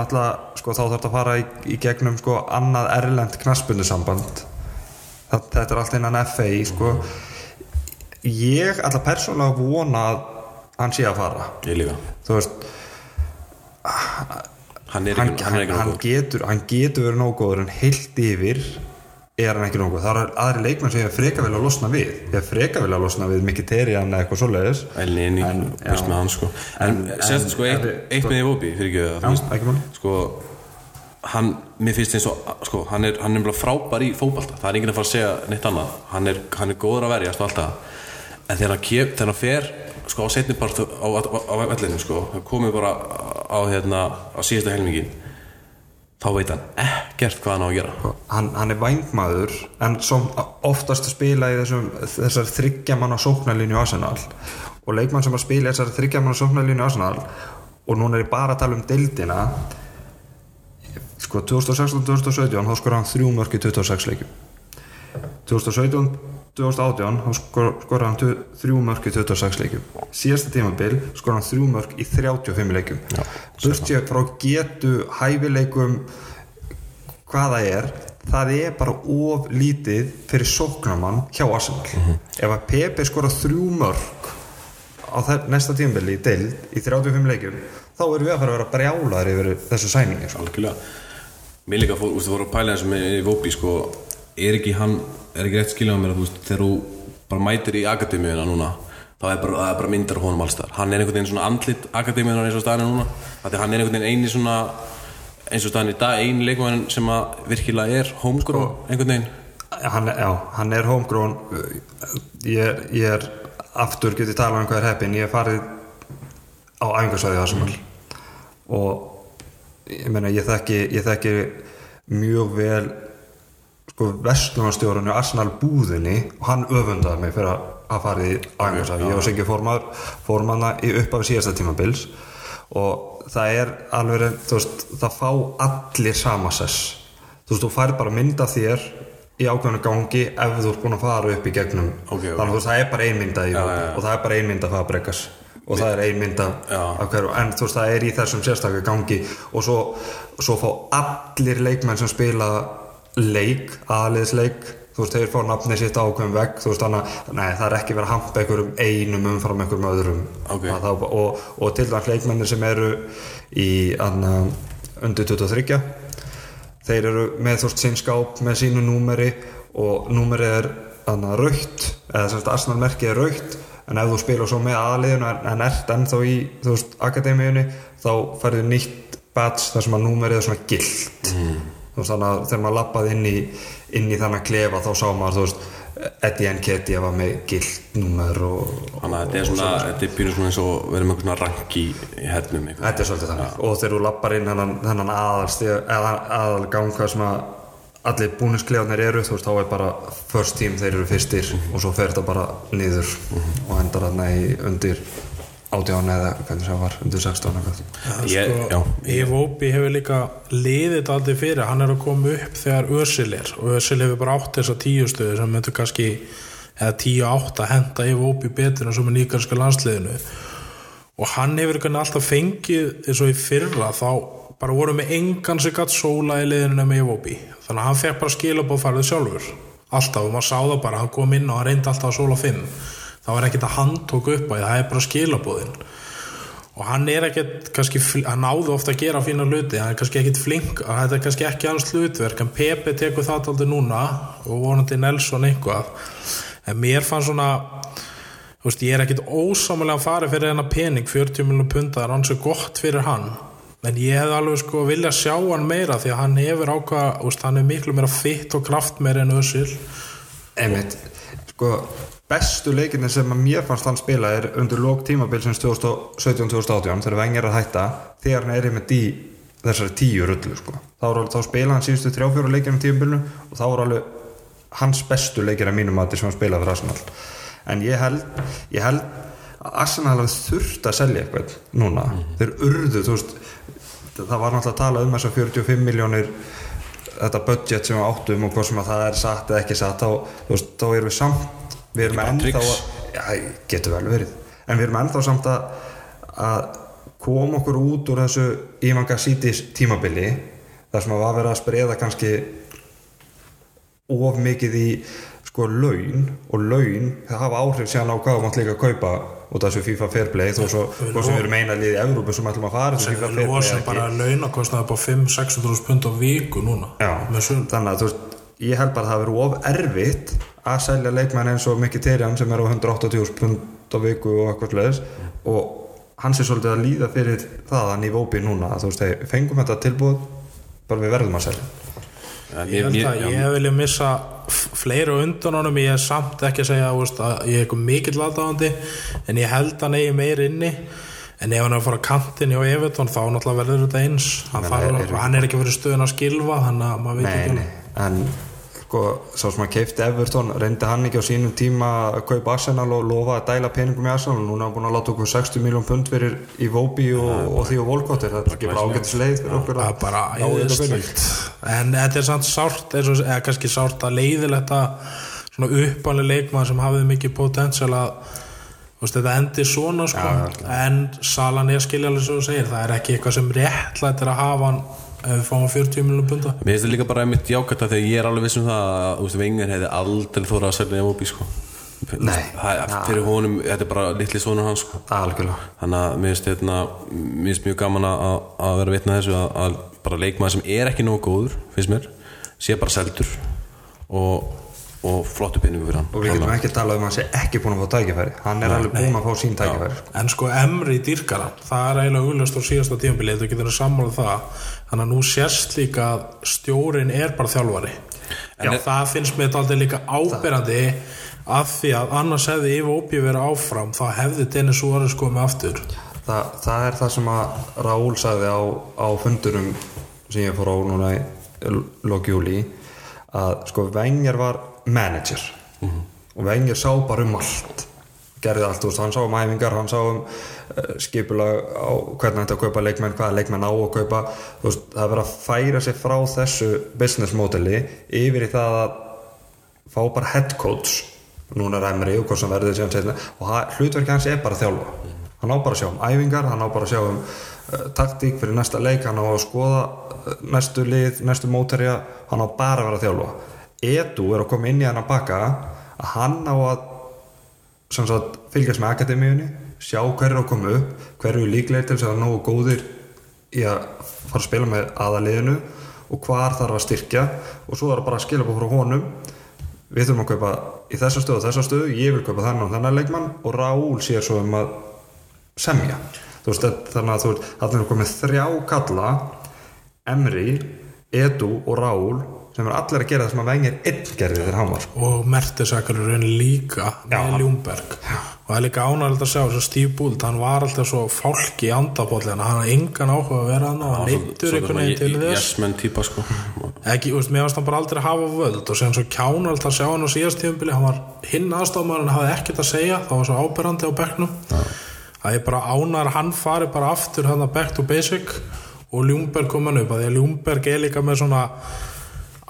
náttúrulega sko, þá þarf þetta að fara í, í gegnum sko, annað erlend knaspunusamband þetta er allt innan FA sko. Ég ætla persónulega að vona að hann sé að fara. Ég líka. Þú veist hann er hann, ekki, hann, hann er hann, getur, hann getur verið nóg góður en heilt yfir er hann ekki nógu það eru aðri leikmenn sem ég freka vilja að losna við. Ég freka vilja að losna við Mkhitaryan eða eitthvað svoleiðis. En, sko. En, En- sérst en- sko eitt, eitt sko- með Iwobi fyrir ekki máli. sko hann, mér finnst eins og sko, hann er, hann er frábær í fótbalta það er enginn að fara að segja neitt annað. Hann er, hann er góður að verjast og allt það en þegar hann, kef, þegar hann fer sko, á setnipartu á, á, á vellinu sko, hann komið bara á, hérna, á síðustu helmingin þá veit hann ekkert hvað hann á að gera. Hann, hann er vængmaður en som oftast spila í þessum, þessar þryggjaman á sóknarlinju Arsenal. Og leikmann sem að spila í þessar þryggjaman á sóknarlinju Arsenal og núna er ég bara að tala um deildina sko 2016-2017 þá skor hann þrjú mörg í 26 leikum 2017 2018 skorði hann 3 mörg í 26 leikum síðasta tímabil skorði hann 3 mörg í 35 leikum búrstið frá getu hæfileikum hvaða er það er bara of lítið fyrir sóknamann hjá Arsenal. Mm -hmm. ef að Pepe skorða 3 mörg á þær, næsta tímabil í deild í 35 leikum þá erum við að fara að vera brjálar yfir þessu sæningi sko. Algjörlega, mér líka fór, ústu, fór að pæla eins og með Vóbi sko er ekki hann er ekki rétt skiljað mér að þú veist, þegar þú bara mætir í akademíuna núna þá er bara, það er bara myndar honum allstar hann er einhvern veginn svona andlit akademíuna eins og staðinu núna af því hann er einhvern veginn eini svona eins og staðinu í dag, eini leikmann sem að virkilega er homegrown einhvern veginn. hann, já, hann er homegrown. Ég, ég er aftur getið talað um hvað er heppin. Ég er farið á æfingarsvæði Arsenal og ég meina ég þekki, ég þekki mjög vel sko vestlunarstjórunni Arsenal búðinni og hann öfundaði mig fyrir að farið í æfingarsvæði ég var sengi formaður formanna í upphafi síðasta tímabils og það er alveg þú veist, það fá allir samasess þú veist, þú fær bara mynd af þér í ákveðinu gangi ef þú ert búin að fara upp í gegnum Ok, ok. þannig að það er bara ein mynda í Já, hópi já, já. og það er bara ein mynd af Fabregas og það er ein mynd af, Já. af hverju en þú veist, það er í þessum sérstaklega gangi og svo, svo fá allir leikmenn sem spila leik, aðliðsleik þú veist, þeir fá nafnið sitt ákveðum vegg þú veist, þannig að það er ekki verið að hampa einhverjum einum umfram einhverjum öðrum Ok. Að það, og, og til dæmis leikmennir sem eru í anna, undir 23 þeir eru með þú veist sinn skáp með sínu númeri og númeri er annað raukt eða sem sagt Arsenal merkið er raukt en ef þú spila svo með aðliðinu en, en ert ennþá í þú veist, akademíunni þá færðu nýtt badge þar sem að númerið er svona gilt mm. Veist, þannig að þegar maður lappaði inn í inn í þannig klefa þá sá maður þú veist, Eddie Nketi var með gilt númer og, Þannig að þetta er svona, þetta er pyrur svona eins og erum eitthvað svona rank í, hernum eitthvað. Þetta er svolítið þannig. Og þegar þú lappar inn hennan aðal, ganga sem að allir búnisklefanir eru þú veist þá er bara first team þeir eru fyrstir og svo fer þetta bara niður og endar þarna í undir átján eða hvernig það var undir 16 eitthvað. Ég, já, Evópi hefur líka liðið aldrei fyrir, hann er að koma upp þegar Ösil er. Og Ösil hefur bara átt þessa tíu stöðu sem myndur kannski eða tíu átt að henda Evópi betur en svo með nýkarska landsliðinu. Og hann hefur kannar alltaf fengið eins og í fyrra þá bara voru með engan sem gatt sóla í liðinu með Evópi þannig að hann fekk bara skilabóð farið sjálfur. Alltaf og maður sá það bara, hann kom inn og hann reyndi alltaf að sóla fimm það var ekkert að hann tók upp á því, það er bara skilabóðin og hann er ekkert kannski, hann náðu ofta að gera fína hluti, hann er kannski ekkert flink þetta er kannski ekki hans hlutverk en Pepe tekur það aldrei núna og vonandi Nelson eitthvað. En mér fann svona veist, ég er ekkert ósámulega að fara fyrir hennar pening 40 miljonum punda, það er hans gott fyrir hann. En ég hefði alveg sko vilja sjá hann meira því að hann hefur ákvað hann er miklu meira fitt og kraft meira en Ösil Einmitt, sko bestu leikinni sem að mér fannst hann spila er undir lók tímabilsins 2017-2018 þegar Wenger er að hætta þegar hann er í þessari tíu rullu sko. þá, þá spila hann síðustu þrjá-fjóra leikinu um tímabilinu og þá er alveg hans bestu leikir að mínum mati sem hann spilaði fyrir Arsenal. En ég held, ég held að Arsenal hafi þurft að selja eitthvað núna, þeir urðu veist, það var náttúrulega að tala um þessar 45 miljónir þetta budget sem við áttum og hvað sem að það er satt eða ekki satt þá, veist, þá erum við samt við erum ennþá að, getur vel verið. En við erum ennþá samt að, að koma okkur út úr þessu Ivan Gassítis tímabili þar sem að var verið að spreða kannski of mikið í sko laun og laun það hafa áhrif síðan á hvað mátt líka að kaupa út af þessu FIFA Fairplay þó svo, þó sem við erum eina liðið í Evrópu sem ætlum að fara þessu FIFA Fairplay ekki. bara launakostnaði upp á 5-600 pund á viku núna Já, þannig að þú veist ég held bara að það verið of erfitt að selja leikmenn eins og Mkhitaryan sem er á 180.000 pund á viku og eitthvað sliðis og hann sé svolítið að líða fyrir það að nýfa ópi núna að þú veist, hey, fengum þetta tilbúð bara við verðum að selja. Ja, Ég held að ég hef viljað missa fleiri á undan honum, ég er samt ekki að segja veist, að ég er eitthvað mikill aðdáðandi en ég held hann eigi meir inni. En ef hann er að fara kantin hjá Evertón þá náttúrulega verður þetta eins. Hann, Menna, fara, er- hann er ekki verið stöðun að skilfa þannig að maður veit ekki sko, svo sem að keifti Everton reyndi hann ekki á sínum tíma að kaupa Arsenal og lofa að dæla peningum í Arsenal. Og núna er hann búin að láta okkur 60 miljón pund fyrir í Vóbi og, og því og Volkottir það er ekki bara ágættis leið fyrir okkur það er bara þetta æðislegt. en þetta er samt sárt eða kannski sárt að leiðilegt að svona uppálega leikmann sem hafið mikið potensial að veist, þetta endir svona sko, en salan er skiljaðlega svo þú segir, það er ekki eitthvað sem réttlætt er að hafa hann ef við fáum 40 miljonum punda Mér finnst það líka bara einmitt jákvæmt að þegar ég er alveg viss um það að þú veist, Wenger hefði aldrei þóra að selja Emobi sko. Nei. það, fyrir honum, þetta er bara litli sonur hans sko. algjörlega þannig að mér finnst, hérna, mér finnst mjög gaman að, að vera vitna þessu að, að bara leikmaður sem er ekki nógu góður finnst mér, sé bara seldur og, og flottu pinningu fyrir hann og við getum ekki að tala um að hann sé ekki búin að fá tækifæri hann er alveg búin að fá sín tækifæri sko. en sko Emri dýrkara það er eiginlega auðlust á síðasta tímabili þú getur að sammála það þannig að nú sérst líka að stjórin er bara þjálfari. En það finnst mér þetta aldrei líka ábyrrandi af því að annars hefði Yvo Óbí verið áfram þá hefði Dennis Suárez komið aftur. Þa, það er það sem að Raúl sagði á, á fundurum sem ég fór á núna í lokjúli að sko Wenger var manager. Og Wenger sá bara um allt gerði allt, veist, hann sá um æfingar hann sá um uh, skipulag á hvernig þetta að kaupa leikmenn, hvaða leikmenn á að kaupa. Veist, það er verið að færa sig frá þessu business modeli yfir í það að fá bara head coach núna Emri og hvað sem verður síðan setna og hlutverki hans er bara að þjálfa. Hann á bara að sjá um æfingar, hann á bara að sjá um uh, taktík fyrir næsta leik hann á að skoða uh, næstu lið næstu móterja, hann á bara að vera að þjálfa. Edu er að koma inn í hann að baka að hann á að sagt, fylgjast með akademíunni sjá hver er að koma upp hver eru líklegir til þess að vera nógu góðir í að fara að spila með aðaliðinu og hvar þarf að styrkja. Og svo er það bara að skila upp frá honum. Við þurfum að kaupa í þessa stöðu og þessa stöðu, ég vil kaupa þennan og þennan leikmann og Raúl sér svo um að semja. Veist, þannig að þú veist, þannig er komið þrjá kalla Emri, Edu og Raúl sem er allir að gera það sem að vengir einn gerði þegar hann var sko. og Mertesakur er raun líka með Já. Ljúmberg og það er líka ánægilegt að sjá þess að Steve Búld hann var alltaf svo fálki í andapólli hann hafði engan áhuga að vera hann og hann neittur einhvern veginn til þess. Jesmen típa sko. Ekki, þú veist, mér varst hann bara aldrei hafa völd. Og séðan svo kjánald að sjá hann á síðast tíðumbili hann var hinn aðstofmaður hann hafði ekkert að segja. Það var svo áberandi á bekknum. Það er bara að hann fari bara aftur hann að back to basic og Ljúmberg kom hann upp. Að því að Ljúmberg er líka með svona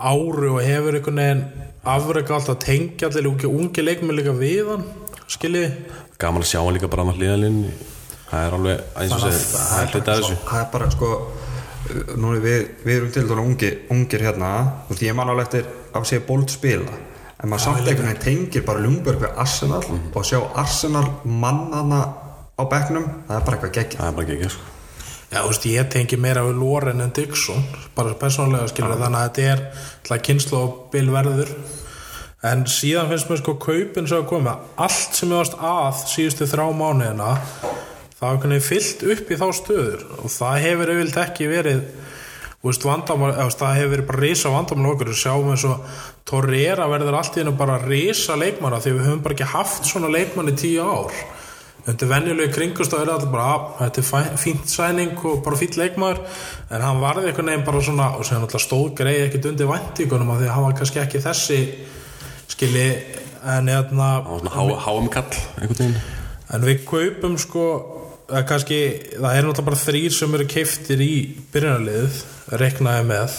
áru og hefur einhvern veginn afrega alltaf tengja allir ungi leikmenn líka við hann skiljið Gaman að sjá hann líka bara hann á hliðalinn Það er alveg, eins og segir, það er hluti af þessu. það er bara sko nú er við, við erum til dæla ungi, ungir hérna. Þú veist, ég man alveg eftir að sé bold spila. En maður samt einhvern veginn tengir bara Ljungberg við Arsenal Mhm. og sjá Arsenal mannana á bekknum. Það er bara eitthvað geggjað. Það er bara ekki sko Já, þú veist, ég tengi meira við Loren en Dixon, bara persónlega skilur þannig að þetta er alltaf kynslu og bilverður en síðan finnst mér sko kaupin sem að koma allt sem ég varst að síðustu þrá mánuðina það einhvern veginn fyllt upp í þá stöður og það hefur auðvilt ekki verið veist, vandamál, eða, það hefur verið bara risa vandamál okkur, við sjáum eins og Torreira verður allt í hennu bara risa leikmanna því við höfum bara ekki haft svona leikmann í tíu ár undir venjulegu kringustöð er allir bara að þetta er fínt sæning og bara fínt leikmaður. En hann varði einhvern veginn bara svona og séðan alltaf stóð greið ekkert undir væntíkunum af því að hann var kannski ekki þessi skilji en hérna Það var svona há- háum kall einhvern veginn. En við kaupum sko kannski, það er náttúrulega bara þrýr sem eru keiftir í byrjunarliðið reknaði með.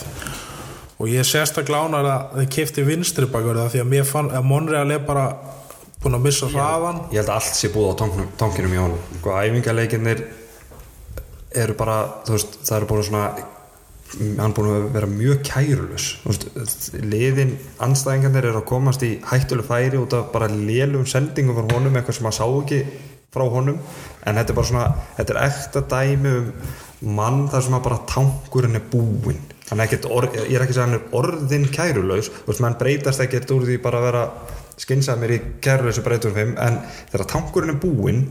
Og ég er sérstaklega ánægður að þið keifti vinstri bakur það því að fann að Monreal er bara búin að missa hraðan ég held að allt sé búið á tónkinum í honum. Sko, æfingarleikinnir eru bara, veist, það eru búin svona hann búin að vera mjög kærulus liðin anstæðingarnir eru að komast í hættuleg færi út af bara lélum sendingum frá honum, eitthvað sem maður sá ekki frá honum, en þetta er bara svona þetta er ekta dæmi um mann þar sem að bara tankurinn er búinn. Hann er ekkert, orð, ég er ekki að segja hann er orðin kærulaus, veist, mann breytast ekkert úr því bara að vera skynnsamir í kærulausu breytum fimm, en þegar tankurinn er búinn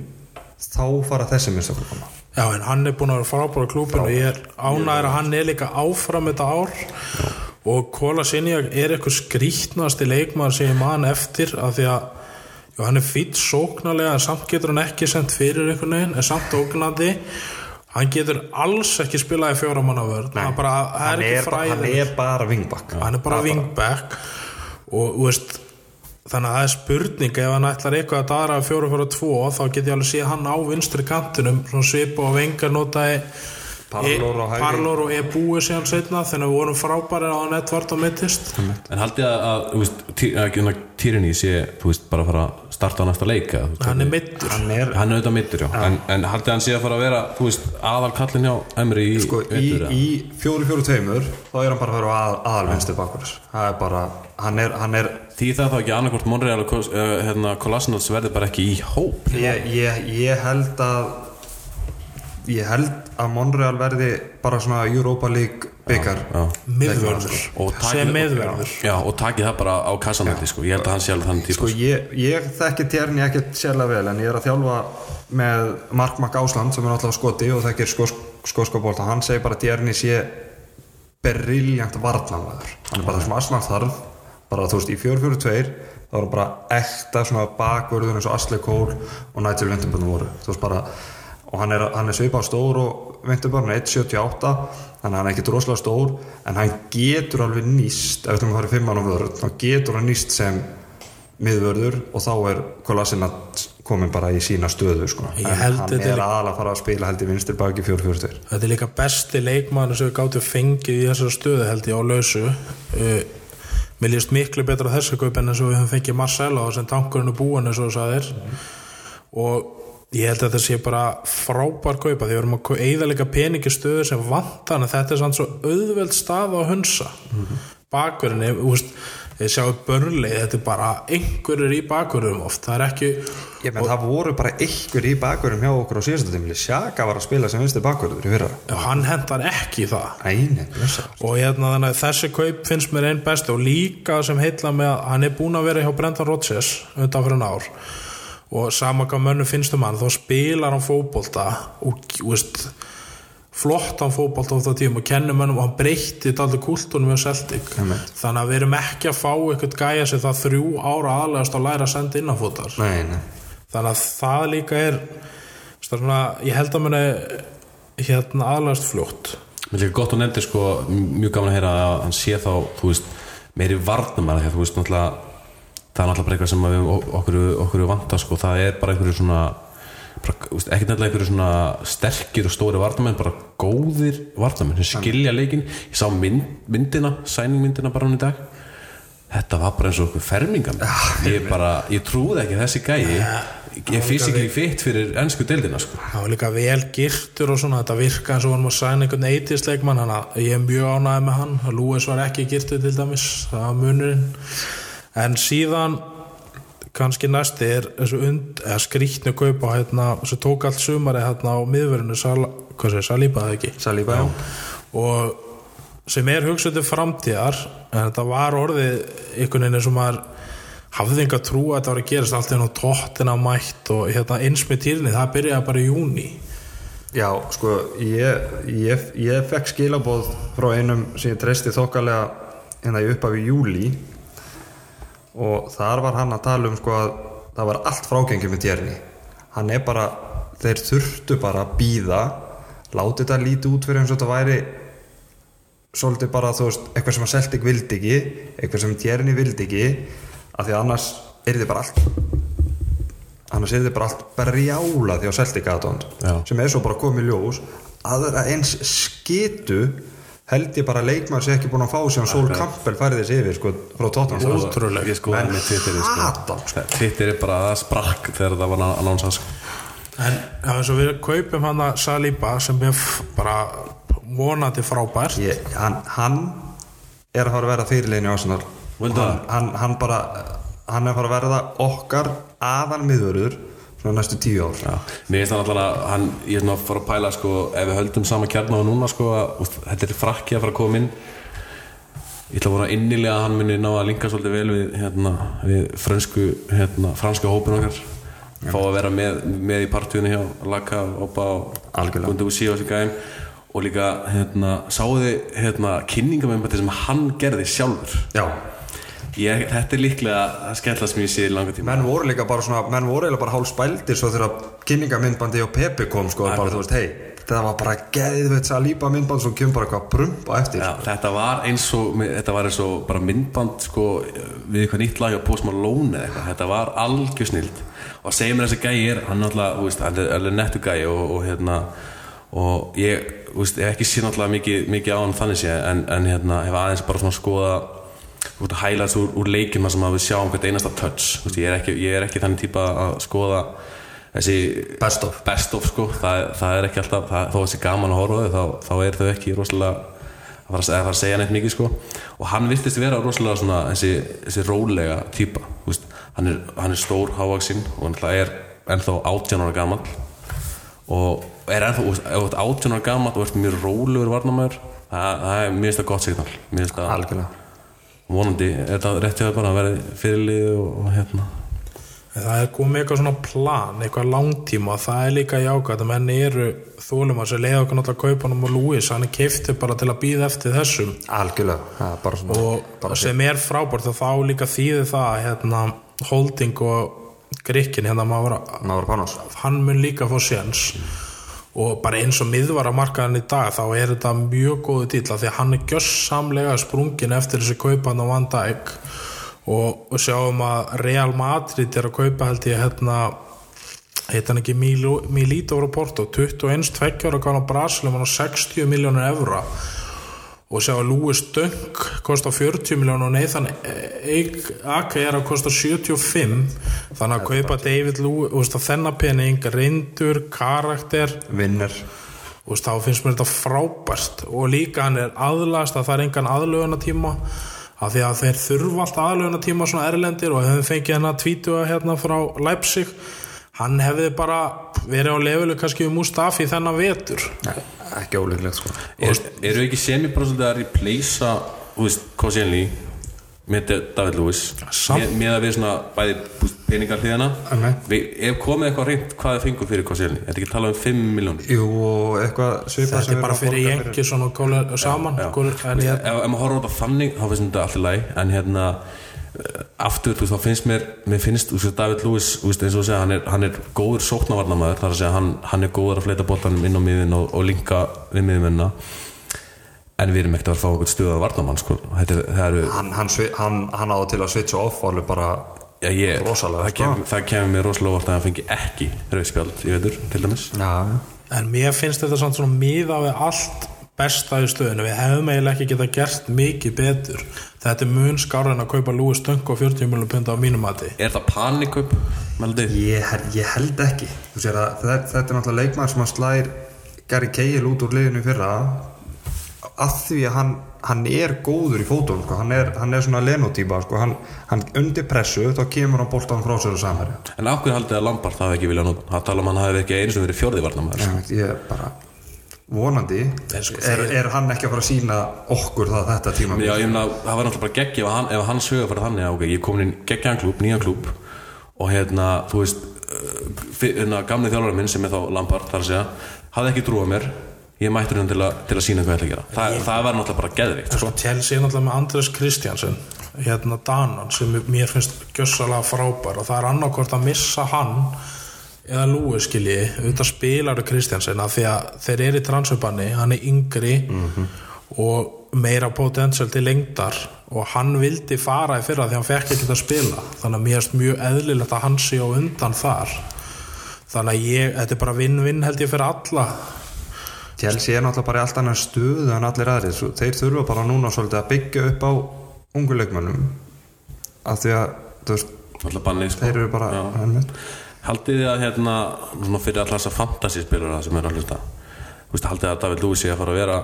þá fara þessi minnst að koma. Já, en hann er búin að vera frábæra klúpin og ég er ánægður að hann er líka áfram þetta ár. Og Kola Sinjak er eitthvað skrítnasti leikmaður sem ég man eftir af því að já, hann er fýtt sóknarlega en samt getur hann ekki sendt fyrir einhvern veginn en samt ógnandi. Hann getur alls ekki spilað í fjóramanna vörð hann, bara, það hann, er er, hann er bara vingbakk hann er bara wingback. Og þú veist þannig að það er spurning ef hann ætlar eitthvað að dara fjóra fjóra tvo þá get ég alveg séð hann á vinstri kantinum svona svipa og vengar notaði Parlor og e-búi síðan setna þegar við vorum frábæri á hann Edvard og mittist En haldið að, að, að hérna, Tyranny sé, bara að fara að starta á næsta leik eða, þú veist, hann er mittur hann er Hann er auðvitað mittur, já, En, en haldið hann sé að fara að vera, þú veist, aðal kallin hjá Emri í sko, í, vetur, eða? í fjóru fjóru tveimur þá er hann bara að vera að, aðalvinstu bakkur það er bara, hann er, hann er Því það þá ekki annarkvort Monreal og uh, hérna, Kolasinac verði bara ekki í hóp ég, ég, ég held að ég held að Monreal verði bara svona Europa League byggar taki- sem miðvörður. Já, og takið það bara á kassanætti, sko. Ég held að hann sé alveg þannig típa sko, ég, ég þekki Tjerni ekkert sérlega vel en ég er að þjálfa með Mark Mack Ásland sem er alltaf skoti og þekkir skóskobólta hann segir bara að Tjerni sé briljant varnanvæður hann er bara Aslan þarf bara þú veist í 4-4-2 þá er hann bara ekta svona bakvörður eins og Asli Kól og Nigel Vinterburn voru. Þú veist bara og hann er, hann er svipað stór og Vinterburn 1.78 þannig að hann er ekkert rosalega stór en hann getur alveg nýst ef við ætlum að fara í fimmann og vörð þá getur hann nýst sem miðvörður og þá er Kolasinac komin bara í sína stöðu sko. En hann er er- aðalega að fara að spila held í vinstir baki 4-4-2 þetta er líka besti leikmann sem við gáttum fengið í þessar stöðu held ég á lausu. Uh, mér líst miklu betra þessu kaup en og við höfum fengið Marcelo sem tankurinn er búin eins og þú sagðir. Og ég held að þetta sé bara frábær kaupa því við erum að eðalega peningi stöðu sem vantar en þetta er sann svo auðveld stað á hunsa. Bakverðinni, þú veist ég sjáu börnlið, þetta er bara einhverjur í bakverðum oft, það er ekki Ég menn það voru bara ykkur í bakverðum hjá okkur á síðastu tímili Sjaka var að spila sem vinstri bakverður í fyrra. Já, hann hendar ekki það. Blessa og hérna þannig að þessi kaup finnst mér einn besti og líka sem heitla með að hann er búin að vera hjá Brendan Rodgers undan fyrir og sama hvað mönnum finnst um hann þá spilar hann fótbolta og veist flottan fótbolta ofta tíma og kennum mönnum og hann breytti þetta aldrei kultúnum með Celtic. Þannig að við erum ekki að fá eitthvað gæja sem það þrjú ára aðlegast að læra að senda innanfótar. Nei, nei. Þannig að það líka er svona, ég held að muni hérna aðlegast fljótt. Mér líka gott að nefndi sko mjög gaman að heyra að hann sé þá veist, meiri varnum að því að þú veist náttúrulega það er náttúrulega eitthvað sem við, okkur, okkur vantar sko, það er bara einhverju svona ekki nefnilega einhverju svona sterkir og stóri varnamenn, bara góðir varnamenn sem skilja leikin ég sá mynd, myndina, sæningmyndina bara hann í dag. Þetta var bara eins og okkur fermingan ég bara, ég trúði ekki þessi gæi ég fysikli fitt fyrir ennsku deildina sko. Það var líka vel girtur og svona þetta virka eins og varum að sæna einhvern eitisleikmann hann að ég er mjög ánægð með hann. Lúis var ekki girtur til dæmis það var munurinn en síðan kannski næsti er þessu und, eða skrýtnu kaupa hérna, sem tók allt sumari hérna á miðverðinu Sal, hvað sé, Salíba það ekki? Salíba, og sem er hugsað til framtíðar en þetta var orðið einhvern veginn eins og maður hafði enga trú að þetta var að gerast allt inn á tóttina mætt og hérna eins með týrni það byrjaði bara í júni Já, sko, ég, ég, ég fekk skilabóð frá einum sem ég treysti þokkalega hérna í upphafi júli og þar var hann að tala um sko að það var allt frágengjum með tjerni hann er bara, þeir þurftu bara að býða láti þetta lítið út fyrir eins og þetta væri svolítið bara þú veist eitthvað sem að Celtic vildi ekki eitthvað sem tjerni vildi ekki af því að annars er þið bara allt annars er þið bara allt berjála því á Celtic aðdónd sem er svo bara komið ljós. Aðra eins skitu held ég bara að leikmaður sé ekki búin að fá sem Sol Campbell færði þessi yfir sko, frá Tottenham sko. Ótrúlegt. Ég skoði Menn Twitterið sko. hata sko. Twitter er bara það sprakk þegar það var annonsað sko. en eins og við kaupum hann að Salíba sem er bara vonandi frábært ég, hann, hann er að fara að verða fyrirlegin í Arsenal Vildu hann, hann, hann bara hann er að fara að verða okkar aðal miðvörður svona næstu tíu ár. Já. Mér finnst það náttúrulega hann, ég er svona að fara að pæla sko, ef við höldum sama kjarn á núna sko, að, þetta er frakki að fara að koma inn. Ég ætla að voru innilega að hann muni ná að linka svolítið vel við, hérna, við fransku, hérna, franska hópin okkar. Fá að vera með, með í partíunni hjá Laka, Opa og Bussi og þessi gæm og líka, hérna, sáðu þið hérna, kynningamembati sem hann gerði sjálfur? Já ég, þetta er líklega að skella sem ég sé í langa tíma. Menn voru líka bara svona menn voru eiginlega bara hálf spældir svo þegar kynningamindbandi og Pepe kom sko bara veist hei það var bara geðveit að lípa myndband svo kemur bara eitthvað brump á eftir Já, þetta var eins og þetta var eins og bara myndband sko, við eitthvað nýtt lag Post Malone eða eitthvað, þetta var algjör snild. Og segja mér þessi gæi er, hann er alltaf alveg nettu gæi og, og hérna og ég, veist, hef ekki séð náttúrulega mikið, mikið á hann þannig sé en, en hérna, hef aðeins bara svona skoða highlights úr, úr leikjum sem að við sjáum hvert einasta touch, veist, ég er ekki, ég er ekki þannig típa að skoða þessi Best of. best of sko, það, það er ekki alltaf það, þó að þessi gaman að horfa þau þá, þá er þau ekki rosalega að fara að, að, segja neitt mikið sko. Og hann virtist vera rosalega svona þessi, þessi rólega típa veist, hann, er, hann er stór hávaksinn og hann er ennþá 18 ára gamall. Og er ennþá, veist, ef þú ert 18 ára gamall og ert mjög rólegur varnamæður það, það er mjög gott signal. Algjörlega vonandi er það bara að vera fyrirlið og, og hérna. En það er komið eitthvað svona plan, eitthvað langtíma. Og það er líka jákvæmt að menn eru þólum að sér leiða okkur náttúrulega kaupanum og Lewis, hann er keiftið bara til að býða eftir þessum. Algjörlega það er bara svona og bara sem er frábært og þá líka þýðir það hérna, holding og grikkin hérna maður, maður hann mun líka fá séns og bara eins og miðvara markaðan í dag þá er þetta mjög góðu dýla því að hann er gjössamlega sprungin eftir þessi kaupan á Van Dijk. Og, og sjáum að Real Madrid er að kaupa held ég hérna heit hann ekki Milito Porto 21 tveggjára gána Brasilum á 60 miljónur evra og sjá að Louis Dunk kostar 40 miljónur og Nathan Ake er að kosta 75 þannig að kaupa David þennan pening, reyndur, karakter. Vinner og þá finnst mér þetta frábært. Og líka hann er aðlast að það er engan aðlögunatíma af því að þeir þurfa alltaf aðlöfuna tíma svona erlendir og hefum fengið hennar tvítuga hérna frá Leipzig. Hann hefði bara verið á levelu kannski um Mustafi þennan vetur. Nei, ekki ólíklegt sko. Er, eru ekki semi-prosentið að replacea Koscielny með David Lewis? Með, með að við svona bæði peningar hlýðana við, ef komið eitthvað reynd hvað þið fengur fyrir Koscielny þetta er ekki talað um 5 miljónir Jú, og eitthvað svipað þetta sem er bara fyrir Jenkins og saman Góler, en ef, ég, ef maður horfður á þetta þannig þá finnst þetta allt í lagi. En hérna aftur, þú veist, þá finnst mér mér finnst, þú veist, David Lewis þú veist, eins og þú segja, hann er, hann er góður sóknarvarnamaður þar að segja, hann, hann er góður að fleita boltanum inn á miðin og, og linka við miðumennina en við erum ekkert að fá einhvern stuðað varnamann sko. þetta er, það eru hann, hann, svi- hann, hann áður til að switcha off alveg bara já, ég, Rosalega, það, sko. kem, það kemur mér rosalega óvart að hann fengi ekki rauðspjald í veitur, til dæmis Já, en mér finnst þetta samt svona miða við allt besta í stöðinu við hefum eiginlega ekki geta gert mikið betur. Þetta er mun skára en að kaupa Lúi Stöng og 40 miljonar punda á mínum mati. Er það panikaup, meldið? ég, ég held ekki. Þú sér að þetta, þetta er náttúrulega leikmaður sem að slær Gary Cahill út úr liðinu í fyrra. Að því að hann, hann er góður í fótum sko. hann, er, hann er svona lenotýpa sko. hann, hann undir pressu þá kemur hann boltan frá sér og samherja. En ákveð haldið að Lampard það hafi ekki viljað nota það tala um hann hafi ekki einu sem verið fjórði varnamaður Ég- ég bara vonandi sko, er, er hann ekki að fara að sína okkur það þetta tíma Já, ég meina, það var náttúrulega bara geggi ef, hann, ef hans sögur fyrir þannig að ok, ég komin inn geggjaðan klúb, nýjan klúb og hérna, þú veist fi- hérna, gamli þjálfara minn sem er þá Lampard þar að segja, hafði ekki trúað mér. Ég mættur hann til, að- til að sína hvað ég ætla að gera. Þa, það var náttúrulega bara geðvikt sko. sko, Chelsea er náttúrulega með Andres Kristjansen hérna Danan sem mér finnst gjössalega frábær og það er annarkvort að missa hann eða Lúi skilji auðvitað spilaru Kristjansen af því að þeir eru í transferbanni, hann er yngri og meira potential til lengdar og hann vildi fara í fyrra því hann fekk ekki að spila. Þannig að mér finnst mjög eðlilegt að hann sé á undan þar. Þannig að ég, þetta er bara vinn-vinn held ég fyrir alla. Chelsea er náttúrulega bara í allt annar stuðu en allir aðrir. Svo þeir þurfa bara núna svolítið að byggja upp á ungu leikmönnum. Af því að veist, sko. þeir eru bara Já. Haldið þið að hérna, svona fyrir alltaf þessa fantasy-spilura sem er að hlusta haldið þið að David Lewis sé að fara að vera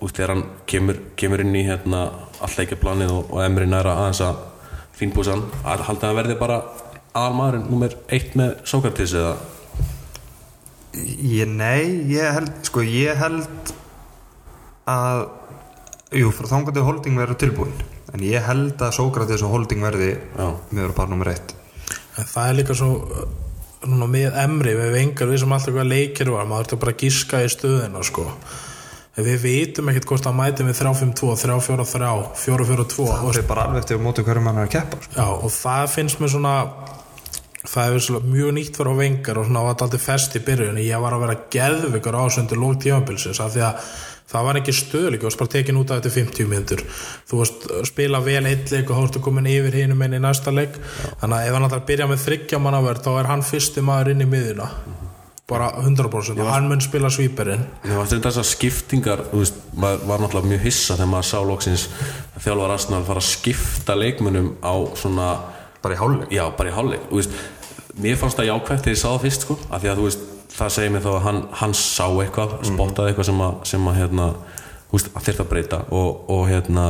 veist, þegar hann kemur, kemur inn í hérna allleikjaplanið og, og Emri næra aðeins að fínbúsan að haldið að hann verði bara aðalmaðurinn nummer eitt með Sókratis eða ég, nei, ég held sko ég held að jú, frá þangandi holding verður tilbúin en ég held að Sókrates og holding verði Já. meður bara nummer eitt En það er líka svo núna með emri, við vengar við sem alltaf hvað leikir var, maður þurfti bara að gíska í stöðina sko. Við vitum ekkert hvort það mæti með 3-5-2, 3-4-3 4-4-2 og, það er bara alveg eftir móti hverju mann er að keppa sko. já, og það finnst mér svona það svona mjög nýtt fyrir á vengar og svona var þetta aldrei fest í byrjun ég var að vera geðvikur ásöndur lók tímabilsins af því að það var ekki stöðleik þú varst bara tekin út af þetta 50 minntur þú varst að spila vel eitt leik og ertu komin yfir hinum enn í næsta leik. Þannig að ef hann að byrja með þryggja mannaverð þá er hann fyrsti maður inn í miðuna bara 100% og hann mun spila svíperinn. Mér fannst þetta þessar skiptingar þú veist, maður var náttúrulega mjög hissa þegar maður sá loksins að þjálfar Arsenal fara að skipta leikmunum á svona bara í hálfleik? Já, bara í hálfleik. Þú veist, Mér fannst það jákvæmt þegar ég sá það fyrst sko, af því að þú veist, það segir mér þá að hann, hann sá eitthvað, spottaði eitthvað sem að, sem að hérna, þú veist, að breyta og, og hérna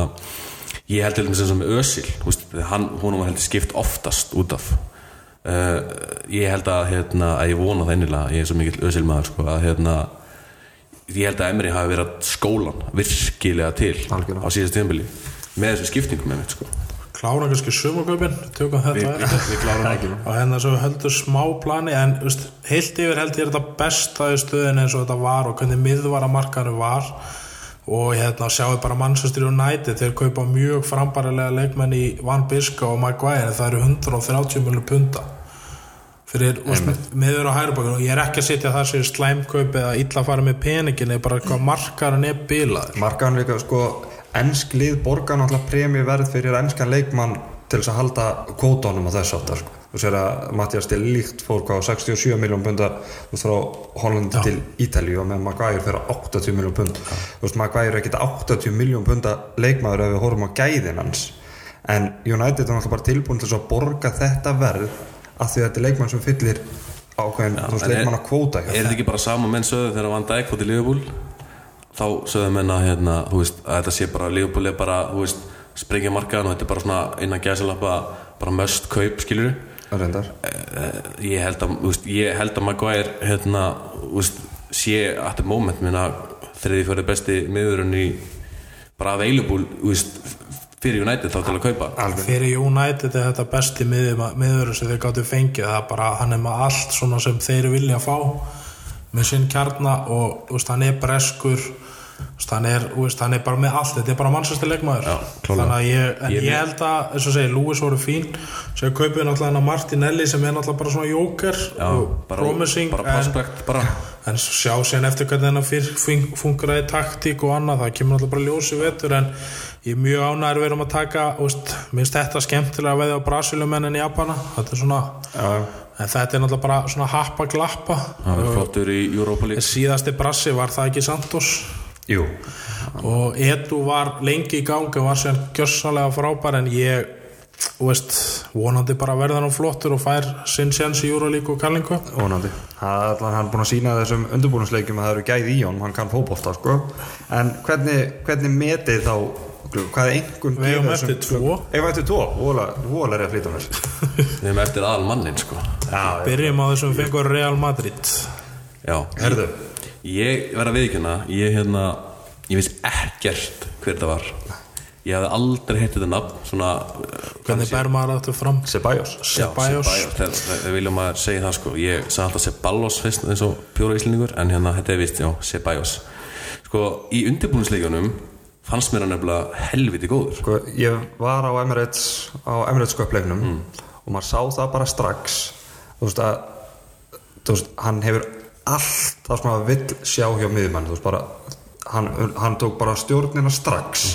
ég held til dæmis eins og með Ösil veist, hann, hún var heldur skipt oftast út af. Uh, ég held að, hérna, að ég vona það einnilega ég er svo mikill Ösil maður sko, að hérna ég held að Emri hafi verið skólan virkilega til Algjörlega. á síðast tíðanbili með þessu skiptingum með mitt sko klára kannski sumaköpin tökum þetta. Við, við, við og hérna svo heldur smá plani en veist, heilt yfir held ég er þetta besta í stöðin eins og þetta var og hvernig miðvara markaður var. Og hérna sjáu bara Manchester United þeir kaupa mjög frambarilega leikmenn í Van Biska og Maguire það eru 130 miljonar punta fyrir miður á hærubakun og ég er ekki að setja það sér slæmkaup eða illa að fara með peningin eða bara hvað markaðurinn er bilaður. Markaðan líka sko ennsk lið borgar náttúrulega premi verð fyrir ennskan leikmann til þess að halda kvótanum á þess áttar sko. þú sér að Mattias til líkt fór hvað á 67 miljón veist, frá Holland til Ítalíu og með Maguire fyrir 80 miljón pund. Þú veist Maguire er ekkert 80 miljón punda leikmaður ef við horfum á gæðin hans. En United er náttúrulega bara tilbúin til þess að borga þetta verð af því að þetta er leikmann sem fyllir ákveðin þú veist leikmann að kvóta Er þetta ekki bara sama menn sögðu þegar Van Dijk fótt í Liverpool þá sögðu menn að, hérna, þú veist, að þetta sé bara er bara, þú veist, sprengja markaðan og þetta er bara svona innan gæðsalappa bara must kaup skilur reyndar. Ég held að, þú veist, ég held að Maguire hérna, þú veist, sé at the moment minna þriði fyrir besti miðurinn í bara available þú veist, fyrir United þá til að kaupa. Alveg fyrir United er þetta besti miður, miður sem þeir gáttu fengið. Það er bara, hann er með allt svona sem þeir vilja fá með sinn kjarna og þú veist, hann er breskur hann er, veist, hann er bara með allt. Þetta er bara mannsæsti leikmaður. Já, klárlega. þannig að ég, en Ég- ég, held að, eins og segi, Lewis voru fín. Sem kaupið náttúrulega hann Martinelli sem er náttúrulega bara svona jóker Já, og bara, promising bara en, prospect bara. en sjá sér eftir hvernig hennar fyrr fun- funkar í taktík og annað, það kemur alltaf bara ljósi vetur en ég er mjög ánæður við erum að taka, úst, minnst þetta skemmtilega að veðja á Brasilumenn en Japana. Þetta er svona, Já, en þetta er náttúrulega bara svona happa glappa hann er flottur í Europa League. Síðasti Brasi var það ekki Santos jú og Edu var lengi í gangi og var sér gjössalega frábær en ég veist, vonandi bara verða hann flottur og fær sinn séns í Júralík og Kallingu Ónandi. Það er hann er búin að sína þessum undirbúinsleikjum að það eru gæð í honum, hann kann fótbolta sko. En hvernig, hvernig metið þá, hvað er einhvern Við eigum eftir tvo. Eigum eftir tvo, vola er að flýta mér. við erum eftir aðal mannin sko Já, byrjum á þessum fengur Real Madrid já, herðu. Ég verð að viðkjöna ég hérna, ég veist ekkert hver þetta var. Ég hafði aldrei heitt þetta nafn svona hvernig ber maður þetta fram? Þegar þegar viljum maður segja það sko. Ég sagði alltaf Ceballos fyrst eins og pjóra íslendingur en hérna þetta er vist, já, Ceballos. Sko, í undirbúinsleikunum fannst mér hann nefnilega helviti góður. Sko, ég var á Emirates á Emirates Cup-leiknum og maður sá það bara strax. Þú veist að þú veist, hann hefur allt það sem maður vill sjá hjá miðjumann þú veist bara hann, hann tók bara stjórnina strax.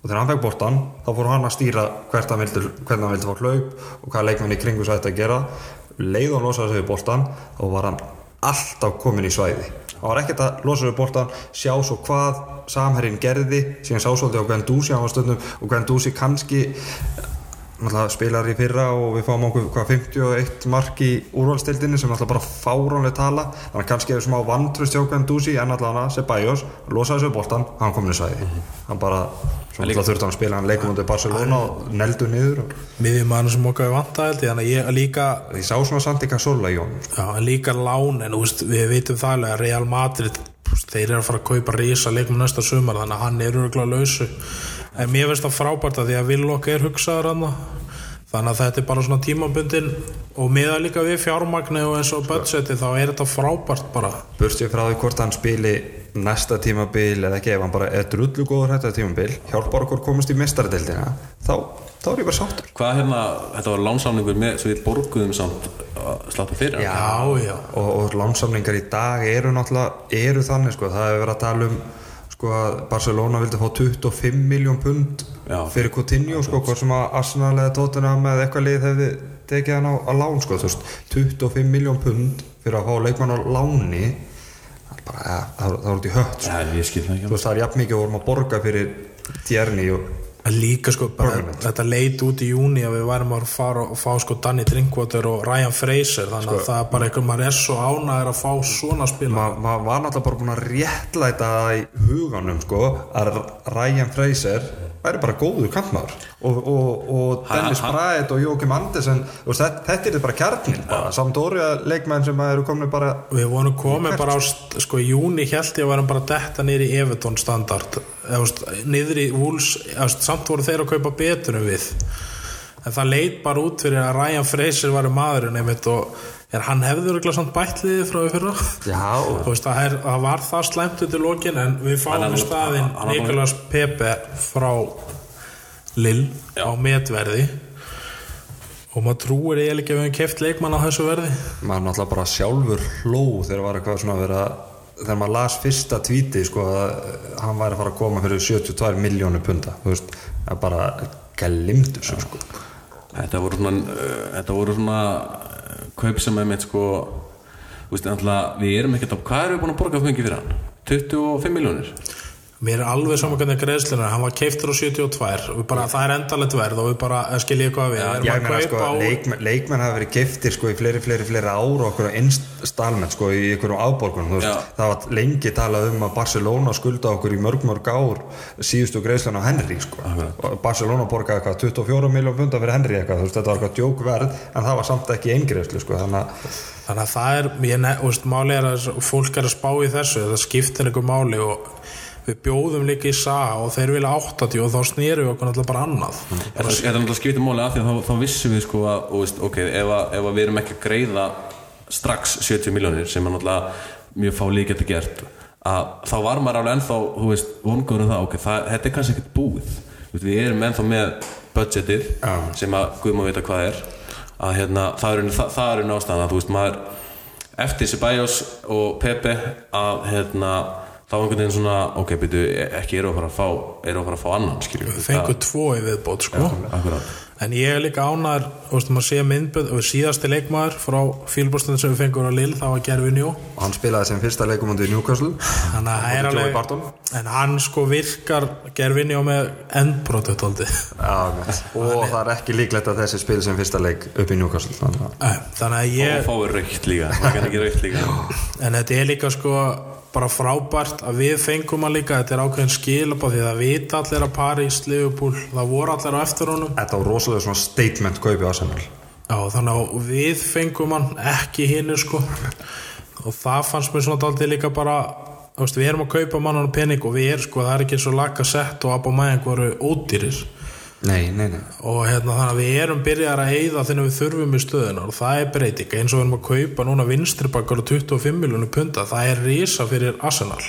Og þegar hann fekk boltan þá fór hann að stýra hvert hann vildi, hvernig hann vildi fá hlaup og hvað leikmenn í kringu sætti að gera. Leið og losaði sig við boltan þá var hann alltaf komin í svæði. Hann var ekkert að losa sig við boltan sjá svo hvað samherrin gerði síðan sá svolítið á Gwen Dúsi hann var stundum og Gwen Dúsi kannski náttúrulega spilar í fyrra og við fáum okkur hvað 51 mark í úrvalstildinni sem náttúrulega bara fáránlega tala. Þannig að kannski hefur smá vantrust hjá Gwen Dúsi en allavega Ceballos losaði sig við boltan hann kom inn í svæði hann bara náttúrulega þurfti hann að spila hann leikum undir Barcelona og neldu niður og miðjumann sem okkar held ég, þannig að ég líka ég sá svona Santi Cazorla í honum sko. já, líka lán en úst, við vitum það að Real Madrid þeir eru að fara að kaupa rísa leikum næsta sumar þannig að hann er örgulega lausu en mér finnst það frábært að því að Villok er hugsaður hann þannig að þetta er bara svona tímabundin og miða líka við fjármagni og eins og budgeti þá er þetta frábært bara. Burst ég frá því hvort hann spili næsta tímabil eða ekki ef hann bara er drullu góður þetta tímabil hjálpar okkur komast í mestaradildina þá, þá er ég bara sáttur. Hvað hérna, þetta var lánsamningur með svo við borguðum samt að slappa fyrir já, já, og, og lánsamningar í dag eru náttúrulega eru þannig sko, það hefur verið að tala um sko að Barcelona vildi fá 25 miljón pund fyrir Coutinho sko, hvort sem að Arsenal eða Tottenham eða eitthvað lið hefði tekið hann á, á lán sko, þú veist, 25 miljón pund fyrir að fá leikmann á láni það bara, ja, það er út í hött sko. Það ekki þú veist, það er jafn mikið vorum að borga fyrir Tjerni og líka sko, bara, þetta leit út í júni að við værum að fara og fá sko Danny Drinkwater og Ryan Fraser þannig að það er bara eitthvað, maður er svo ánæður að fá svona spila. Ma- maður var náttúrulega bara búin að réttlæta það í huganum sko að Ryan Fraser væri bara góður kantmaður og, og, og Dennis Braet og Jókim Andersen og þetta, þetta er bara kjarnin bara, Sampdoria leikmenn sem eru komin bara Við vorum komið bara á, sko í júni held ég að varum bara detta niður í Everton standard. Eða, veist, samt voru þeir að kaupa betur en við. En það leit bara út fyrir að Ryan Fraser var maðurinn einmitt og er hann hefður ekki samt bætliði frá fyrra? Já, Þú veist, það, er, það var það slæmt í lokin en við fáum í er Nikolas Pepe frá Lill á metverði. Og maður trúir eiginlega ekki að við hefum keft leikmann á þessu verði. Maður náttúrulega bara sjálfur hló þegar var eitthvað svona að vera þegar maður las fyrsta tvíti sko að hann væri að fara að koma fyrir 72 miljónu punta þú veist, er bara glimtur svo sko. Þetta voru svona, uh, þetta voru svona kaup sem er mitt sko náttúrulega, við erum ekkert á hvað erum við búin að borga fengi fyrir hann? 25 miljónir? Mér er alveg saman hvernig greiðslunar, hann var keiftur á 72 og bara, það er endalegt verð og við bara, eh, skiljið hvað við, erum meina að sko, kaupa á leikmenn, leikmenn hafa verið giftir sko í fleiri, fleiri, fleiri ára okkur á instalment sko í þú veist, Já. það var lengi talað um að Barcelona skulda okkur í mörg mörg ár síðustu greiðslun á Henry sko. Og Barcelona borgaði eitthvað 24 miljón punda fyrir Henry eitthvað, þú veist, þetta var eitthvað djókverð en það var samt ekki eingreiðslu sko, þannig að Þannig að það er, ég ne, veist, máli er að fólk er að spá í þessu, það skiptir einhver máli og við bjóðum líka í saga og þeir vilja 80 og þá snýrum við okkur náttúrulega bara annað. Þetta þetta er náttúrulega skiptir máli af því að þá, þá vissum við sko að, og ok, ef, að, ef að við erum ekki að greiða strax 70 miljónir sem er náttúrulega mjög fá líka geta gert að þá var maður alveg ennþá, þú veist, vongur um það, ok, það, þetta er kannski ekkert búið við erum ennþá með budgetið Já. sem að Guð má vita hvað er að hérna, það er, það, það er nástaðan að þú veist, maður eftir Ceballos og Pepe að hérna, þá einhvern veginn svona ok, byrju, ekki eru að fara að fá eru að fara að fá annan, skiljum Við fengum tvo í viðbót, sko. Akkurát En ég er líka ánæður, þú veist, maður sé myndböð og síðasti leikmaður frá fílbúrstunum sem við fengum á Lill, það var Gerfi Njó. og hann spilaði sem fyrsta leikumundu í Newcastle Þannig að það er alveg, Barton. en hann sko virkar Gerfi Njó með endbrotu tóldi. Já, og það er ekki líklegt að þessi spil sem fyrsta leik upp í Newcastle þannig að Þannig að og ég, fáið raukt líka bara frábært að við fengum að líka, þetta er ákveðin skilabá því að vita allir að París, Liverpool, það voru allir á eftir honum. Þetta var rosalega svona statement kaupi Arsenal. Já, þannig að við fengum hann ekki hinnu sko. Og það fannst mér svona daldið líka bara veist, við erum að kaupa mannan pening og við erum sko, það er ekki svo laga sett og Abba Mæðing voru ódýrir Nei, nei, nei. Og hérna þannig að við erum byrjar að eyða þegar við þurfum í stöðuna og það er breyting. Eins og við erum að kaupa núna vinstribakkar á 25 miljónu punta, það er risa fyrir Arsenal,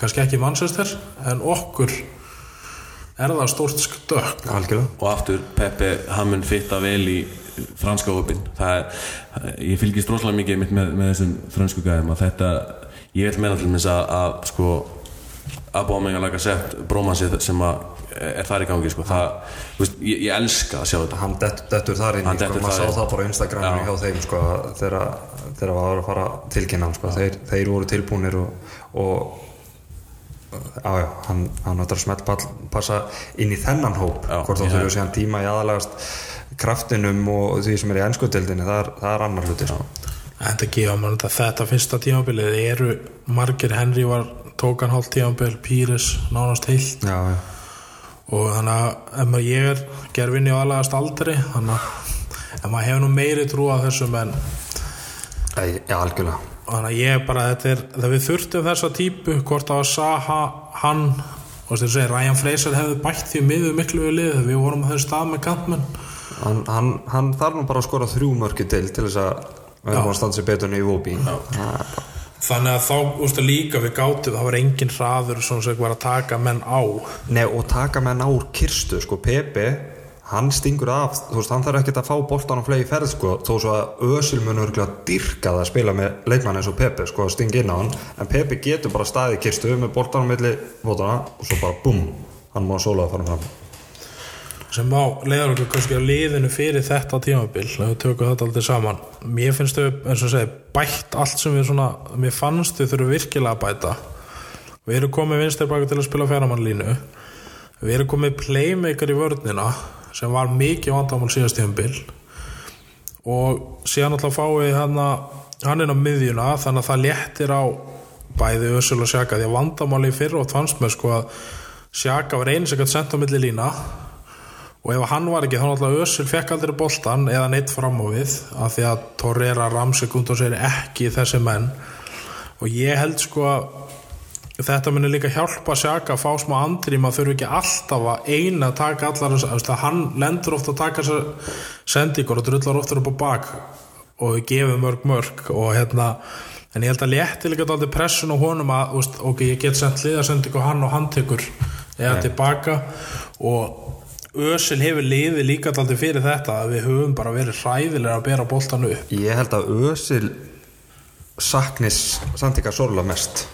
kannski ekki Manchester en okkur er það stórt stökk og aftur Pepe, hann mun fitta vel í franska hópin það er, ég fylgist rosalega mikið með, með þessum fransku gæðum að þetta, ég vil meina til þess að, að sko Abomeng að laga sett brómansið sem er þar í gangi sko. það, veist, ég, ég elska að sjá þetta Hann dett, dettur þar inn sko, maður sá það bara á Instagraminu Já. hjá þeim sko, þegar þegar var að fara tilkynna sko. þeir, þeir voru tilbúnir og, og já, já, hann, að smelt passa inn í þennan hóp Já, hvort þá þurfum við síðan tíma í aðalagast kraftinum og því sem er í ennskudeldinni það, það er annar hluti sko. Þetta gefa mann þetta, þetta fyrsta tímabilið eru margir Henry var tókan hálft tímabil, Píris nánast heilt. Já, já. Og þannig að maður ég er gerfinni og aðlagast aldrei þannig að maður hefur nú meiri trú að þessum en Já, algjörlega. Þannig að ég bara, þetta er þegar við þurftum þessa típu, hvort var Saha hann, og þess að segja Ryan Fraser hefði bætt því miður miklu við lið við vorum á þessu stað með kantmenn hann, hann, hann þarf nú bara að skora þrjú mörki til til þess að við erum að standa sér betur en í Vóbi þannig að þá, úrstu líka við gátum það var engin hraður sem var að taka menn á. Nei, og taka menn á úr kirstu sko, Pepe, hann stingur af þú veist, hann þarf ekkert að fá boltan á flegi ferð sko, þó svo að Ösil mun örgulega dyrka það að spila með leikmann eins og Pepe sko, að stinga inn á hann, en Pepe getur bara staðið kirstu með boltan á milli fótana og svo bara búm, hann má sóla að fara fram sem á leiðar okkur kannski á liðinu fyrir þetta tímabil ef við tökum þetta aldrei saman. Mér finnst þau, eins og segi, bætt allt sem við svona, mér fannst þau þurfum virkilega að bæta. Við erum komið vinstir baka til að spila fjármannlínu við erum komið playmaker í vörnina sem var mikið vandamál síðast tímabil. Og síðan alltaf fáið hann hann inn á miðjuna þannig að það léttir á bæði Ösul og Sjaka því að vandamáli fyrir og mér sko að Sjaka var eins ekkert sent á milli lína og ef hann var ekki þá náttúrulega Ösul fekk aldrei boltan eða neitt fram á við af því að Torreira, Ramsekund og sér ekki þessi menn. Og ég held sko að þetta muni líka hjálpa Sjaka að fá smá andri maður þurfi ekki alltaf að eina að taka allar þess að hann lendur ofta að taka þessar sendingur og drullar ofta upp á bak og við gefum mörg mörg og hérna en ég held að létti líka aldrei pressun á honum að ok, ég get sendt liðasendingu hann og hann tekur eða tilbaka og Ösil hefur liðið líka aldrei fyrir þetta að við höfum bara verið hræðilega að bera boltan upp. Ég held að Ösil saknis Sandika Sorla mest.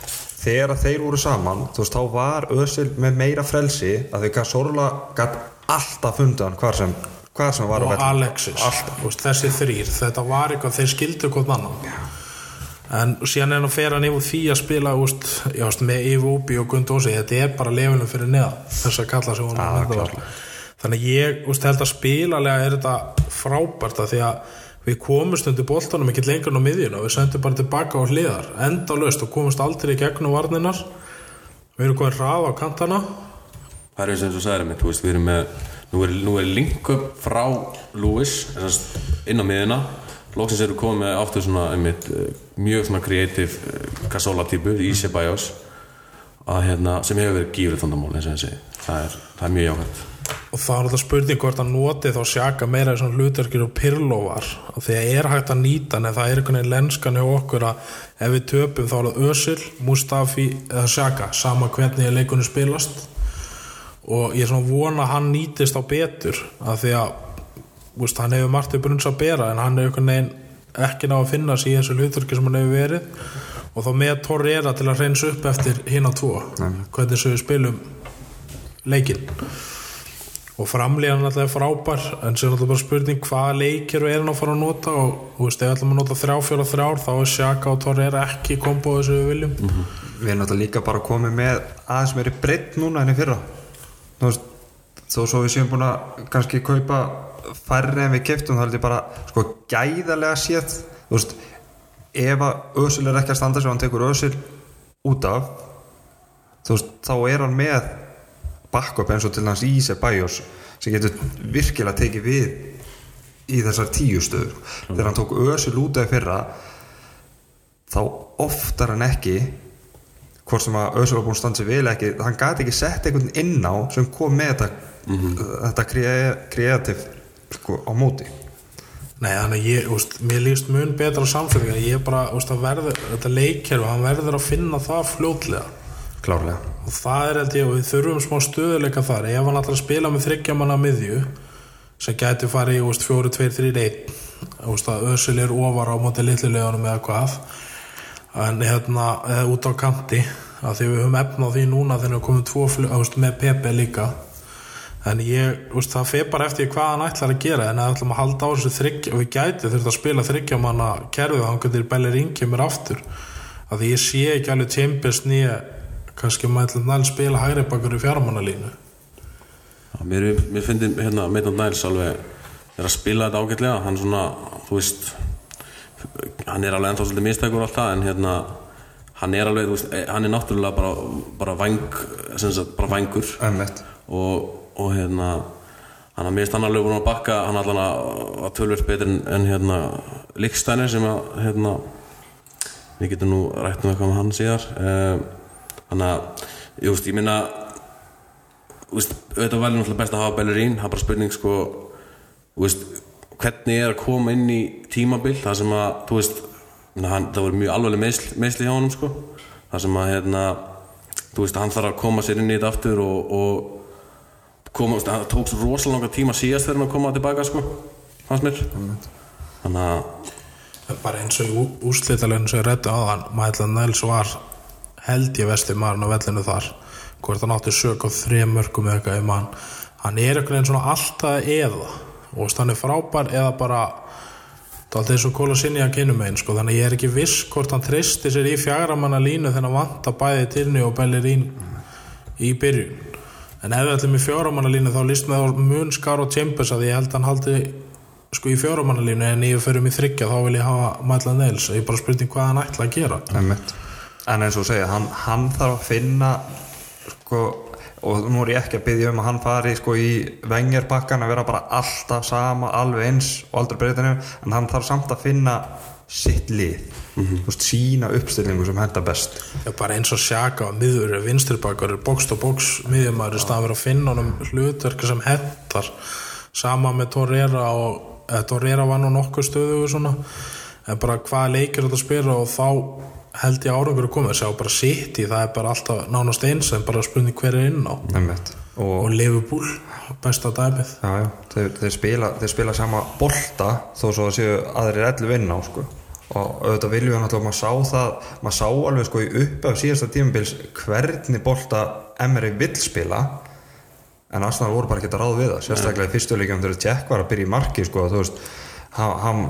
Þegar þeir voru saman þú veist, þá var Ösil með meira frelsi að því að Sorla gætt alltaf fundan hvar sem, hvar sem var og. Alexis Úst, þessi þrýr, þetta var eitthvað þeir skildu hvort annan. En síðan er hann að fera hann yfir því að spila úst, já, úst, með Ivobi og Gundósi þetta er bara lefunum fyrir neða þess að kalla sig Já, klárlega. Þannig að ég úst, held að spilalega er þetta frábært að því að við komumst undir boltanum ekki lengur á miðjuna við sendum bara tilbaka á hliðar enda löst og komumst aldrei í gegnum varninar við erum komin hrað á kantana. Það er eins og þú veist, við erum með nú er, nú er link up frá Lewis inn á miðina loksins eru komið með aftur svona einmitt, eh, mjög svona kreatív Casola típu í að hérna, sem hefur verið gífrið það er, það er mjög jákvæmt og það er alltaf spurning hvort hann noti þá sjaka meira í svona hlutverkir og Pirlo var og því að er hægt að nýta en það er einhvern veginn lenskan hjá okkur að ef við töpum þá er það Özil, Mustafi eða sjaka, sama hvernig leikunni spilast. Og ég er svona vona að hann nýtist á betur af því að úst, hann hefur margt upp brunns að bera en hann er einhvern veginn ekki ná að finna sig í þessu hlutverki sem hann hefur verið. Og þá með Torreira til að reynsa upp eftir hinn á tvo hvernig sem við spilum leikinn og framlíðan alltaf er frábær en sér alltaf bara spurning hvaða leikir er hann að fara að nota og þú veist, ef við ætlum að nota þrjá, fjóra, þrjár þá er Sjaka og Torreira ekki komboðu sem við viljum. Við erum náttúrulega líka bara komið með aðeins meiri breytt núna enn í fyrra. Þú veist, þó svo við séum búin að kannski kaupa færri en við keftum þá held ég bara sko gæðarlega séð þú veist, ef að Ösul er ekki að standa sem hann tekur Ösul út af þú veist, þá er hann með backup eins og til hans Íse Bajos sem getur virkilega tekið við í þessar tíu stöður. Þegar hann tók af í fyrra þá oftar en ekki hvort sem að Ösur var búin að standa sig vel ekki hann gæti ekki sett einhvern inn á sem kom með þetta, þetta kreatív sko, á móti. Nei, þannig að ég, úst, mér líst mun betra samfélagi ég bara, úst, að verður, þetta leikkerfi hann verður að finna það fljótlega. Klárlega og það er held ég og við þurfum smá stöðuleika þar. Ef hann ætlar að spila með þryggjamanna miðju sem gæti farið í úst, fjóru, tveir, þrýr, einn úst, að Ösul er ofar á móti litlulegunum eða hvað. En hérna, eða út á kanti að því við höfum efna á því núna þegar við komum tvo úst, með Pepe líka. En ég, úst, það fer bara eftir hvað hann ætlar að gera. En við ætlum að halda á þessu þryggja og við gæti þurft að spila þryggjamanna kerfið hann getur Bellerín kemur aftur. Að því ég sé ekki alveg Chambers nýja kannski ætla að spila hægri bakur í fjármannalínu Já, Mér, mér finnir hérna Maitland Niles alveg er að spila þetta ágætlega. Hann svona, þú veist hann er alveg ennþá svolítið mistækur og allt það en hérna hann er alveg, þú veist, eh, hann er náttúrulega bara, bara væng sem sagt, bara vængur. Og, og hérna hann að mist hann alveg búin að bakka hann allan að, að tölvöld betur en, en hérna líkstænir sem að hérna við getum nú rætt um eitthvað með hann síðar. Um, þannig að, ég veist, ég minna þú veist, auðvitað væri náttúrulega best að hafa Bellerín, það er bara spurning sko, þú veist, hvernig er að koma inn í tímabil, það sem að þú veist, hann, það voru mjög alveg meðsli, meðsli hjá honum sko það sem að, hérna, þú veist, hann þarf að koma sér inn í þetta aftur og, og koma, það tók svo rosalega langa tíma síðast þegar hann að koma tilbaka sko, fannst mér. Þannig að bara eins og í úrslitaleginu sem ég reddi á þann Mætland Næls var held ég vesti maðurinn á vellinu þar. Hvort hann átti sök á þrejum mörgum eða eitthvað í mann hann er einhvern veginn svona alltaf eða. Og hann er frábær eða bara það er alltaf eins og kóla sinni að kynum einn sko. þannig að ég er ekki viss hvort hann treysti sér í fjagramanna línu þegar hann vantar bæði tilni og Bellerín í byrjun. En ef við ætlum í fjóramanna línu þá líst með mun skar og Chambers að ég held hann haldi sko í fjóramannalínu en ég fyrir mig þryggja þá vil ég hafa Mætla Neils ég er bara spurning hvað hann ætla að gera. Emmett. En eins og segja, hann, hann þarf að finna sko, og nú er ég ekki að byggja um að hann fari sko, í vengjarbakkan að vera bara alltaf sama, alveg eins og aldrei breytinu, en hann þarf samt að finna sitt lið. Mm veist, sína uppstillingu sem henda best. Er bara eins og sjaka og miður vinsturbakar, box to box miðjumæður í fyrir að finna honum hlutverk sem hendar sama með Torreira og Torreira var nú nokkuð stöðu og svona en bara hvað leikir þetta að spila og þá held ég árangur að koma þess að bara sitt í það er bara alltaf nánast eins en bara spurning hver er inn á. Emmett. og og Liverpool, besta dæmið. Já, já, þeir, þeir, spila, þeir spila sama bolta þó svo að séu aðrir ellu vinn á sko. og auðvitað viljum við náttúrulega maður sá það, maður sá alveg sko í upp af síðasta tímabils hvernig bolta Emery vill spila. En Arsenal voru bara ekki að ráða við það sérstaklega í fyrstu leikjum þegar Jack var að byrja í marki sko, þú veist, hann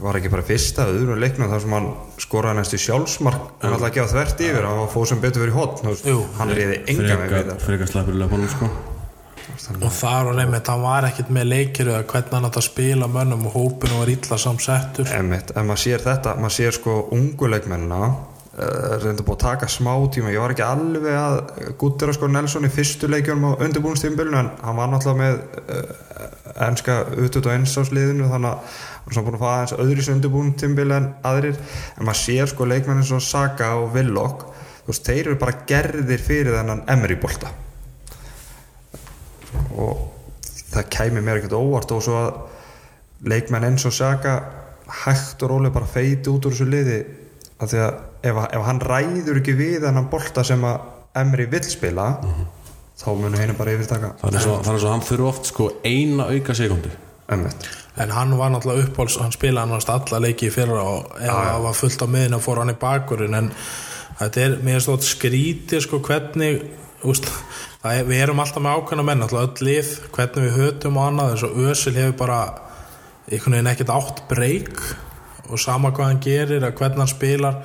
var ekki bara fyrsta öðru leiknum þar sem hann skoraði næstu sjálfsmark. Hann alltaf ekki á þvert yfir hann var fóð sem betur hotn Jú. hann reyði enga með við frekar, frekar slappur í löpunum sko. Og þar og nefnir hann var ekkert með leikir eða hvernig hann átt að spila mönnum og hópinu var illa samsettur. Einmitt, ef maður sér þetta, maður sér sko ungu leikmennina uh, reynda búið að taka smá tíma, ég var ekki alveg að guttir að sko Nelson í fyrstu leikjunum á undirbúinstímbilinu en hann var náttúrulega með uh, enska utut og einsásliðinu þannig að er svona búin að fá aðeins öðris undirbúinstímbili en aðrir. En maður sér sko leikmennin svo Saka og Willock þú veist, þeir eru bara gerðir fyrir þennan Emery bolta og það kæmi mér ekkert óvart og svo að leikmenn eins og Saka hægt og rólega bara feiti út úr þessu liði af því að ef, ef hann ræður ekki við þennan bolta sem að Emri vill spila þá munum henni bara svo, það er svo hann fyrir oft sko eina auka sekundu Emmett en hann var náttúrulega uppáls hann spilaði hann alla leiki í fyrra og ef það var fullt á miðin og fór hann í bakurinn. En þetta er mér stótt skrítið sko hvernig úst, er, við erum alltaf með ákveðna menn alltaf öll lið, hvernig við hötum og annað. Eins og Ösil hefur bara einhvern veginn ekkert átt breyk og sama hvað hann gerir að hvernig hann spilar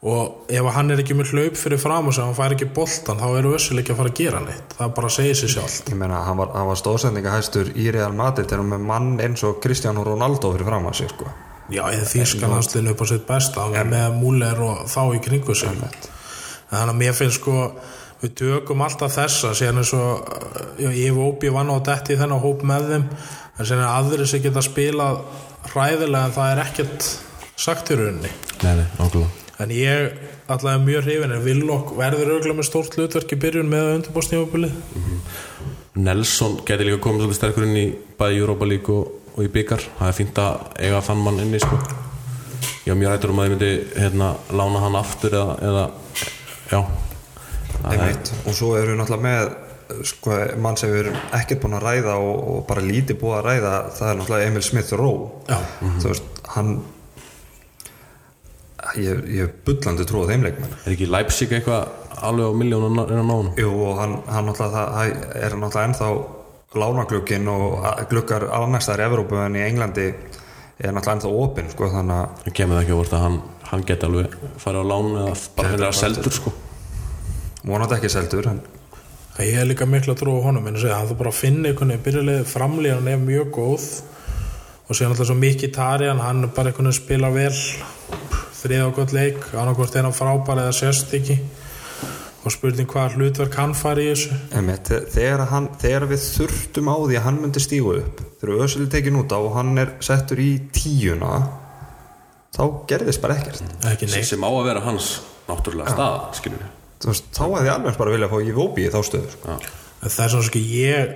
og ef hann er ekki með hlaup fyrir fram og sem hann fær ekki boltan þá er Ösil ekki að fara að gera neitt. Það bara segir sér sjálf ég meina hann var, hann var stóðsendingahæstur í Real Madrid og með mann eins og Cristiano Ronaldo fyrir fram að sig sko. Já, eða þýskan hanslinu upp á sitt besta ja. með múler og þá í kringu sig. Þannig að mér finnst sko við tökum alltaf þessa síðan er svo, já, ég hef óbí vann á detti í þennan hóp með þeim en síðan er aðri sem geta spilað hræðilega en það er ekkert sagt í rauninni. Nei, nei, nákvæmlega en ég alltaf er mjög hrifin en Villok verður auðvitað með stórt hlutverk í byrjun með undirbúrstífabili Nelson geti líka komið svolítið sterkur inn í bæði Europa League og, og í byggar það er fínt að eiga þann mann inni sko. ég var mjög rættur um að ég myndi hérna, lána hann aftur eða, eða já er- Einmitt. og svo eru við náttúrulega með sko, mann sem við erum ekkert búin að ræða og, og bara lítið búið að ræða það er náttúrulega Emil Smith Rowe Já. þú veist, hann ég, hef bullandi trú á þeim leikmenn er ekki Leipzig eitthvað alveg á miljónu innan nánu Jú, og hann, hann náttúrulega það, það er náttúrulega ennþá lánaglugkin og a- gluggar alnæstar í Evrópu en í Englandi er náttúrulega ennþá opinn sko, þannig að það kemur það ekki á vort að hann, hann geti alveg farið á lán eða bara henni að seldur sko. vonandi ekki seldur en ég hef líka miklu að á honum en að segja, hann þú bara að finna einhvern veginn byrjulegði framlíðan er mjög góð og síðan alltaf svo mikið Tarian hann er bara einhvern veginn spila vel þrið og gott leik annarkvort er hann frábær eða sérst ekki og spurning hvað hlutverk hann fari í þessu. Einmitt, þe- þegar, hann, þegar við þurftum á því að hann myndi stígu upp þegar Ösel er tekin út á og hann er settur í tíuna þá gerðist bara ekkert. Ekki sem, neitt. sem á að vera hans náttúrulega stað skilur við Þú veist, þá hefði alveg bara vilja að fá Jóbi í þá stöðu sko. En það er svona sko ég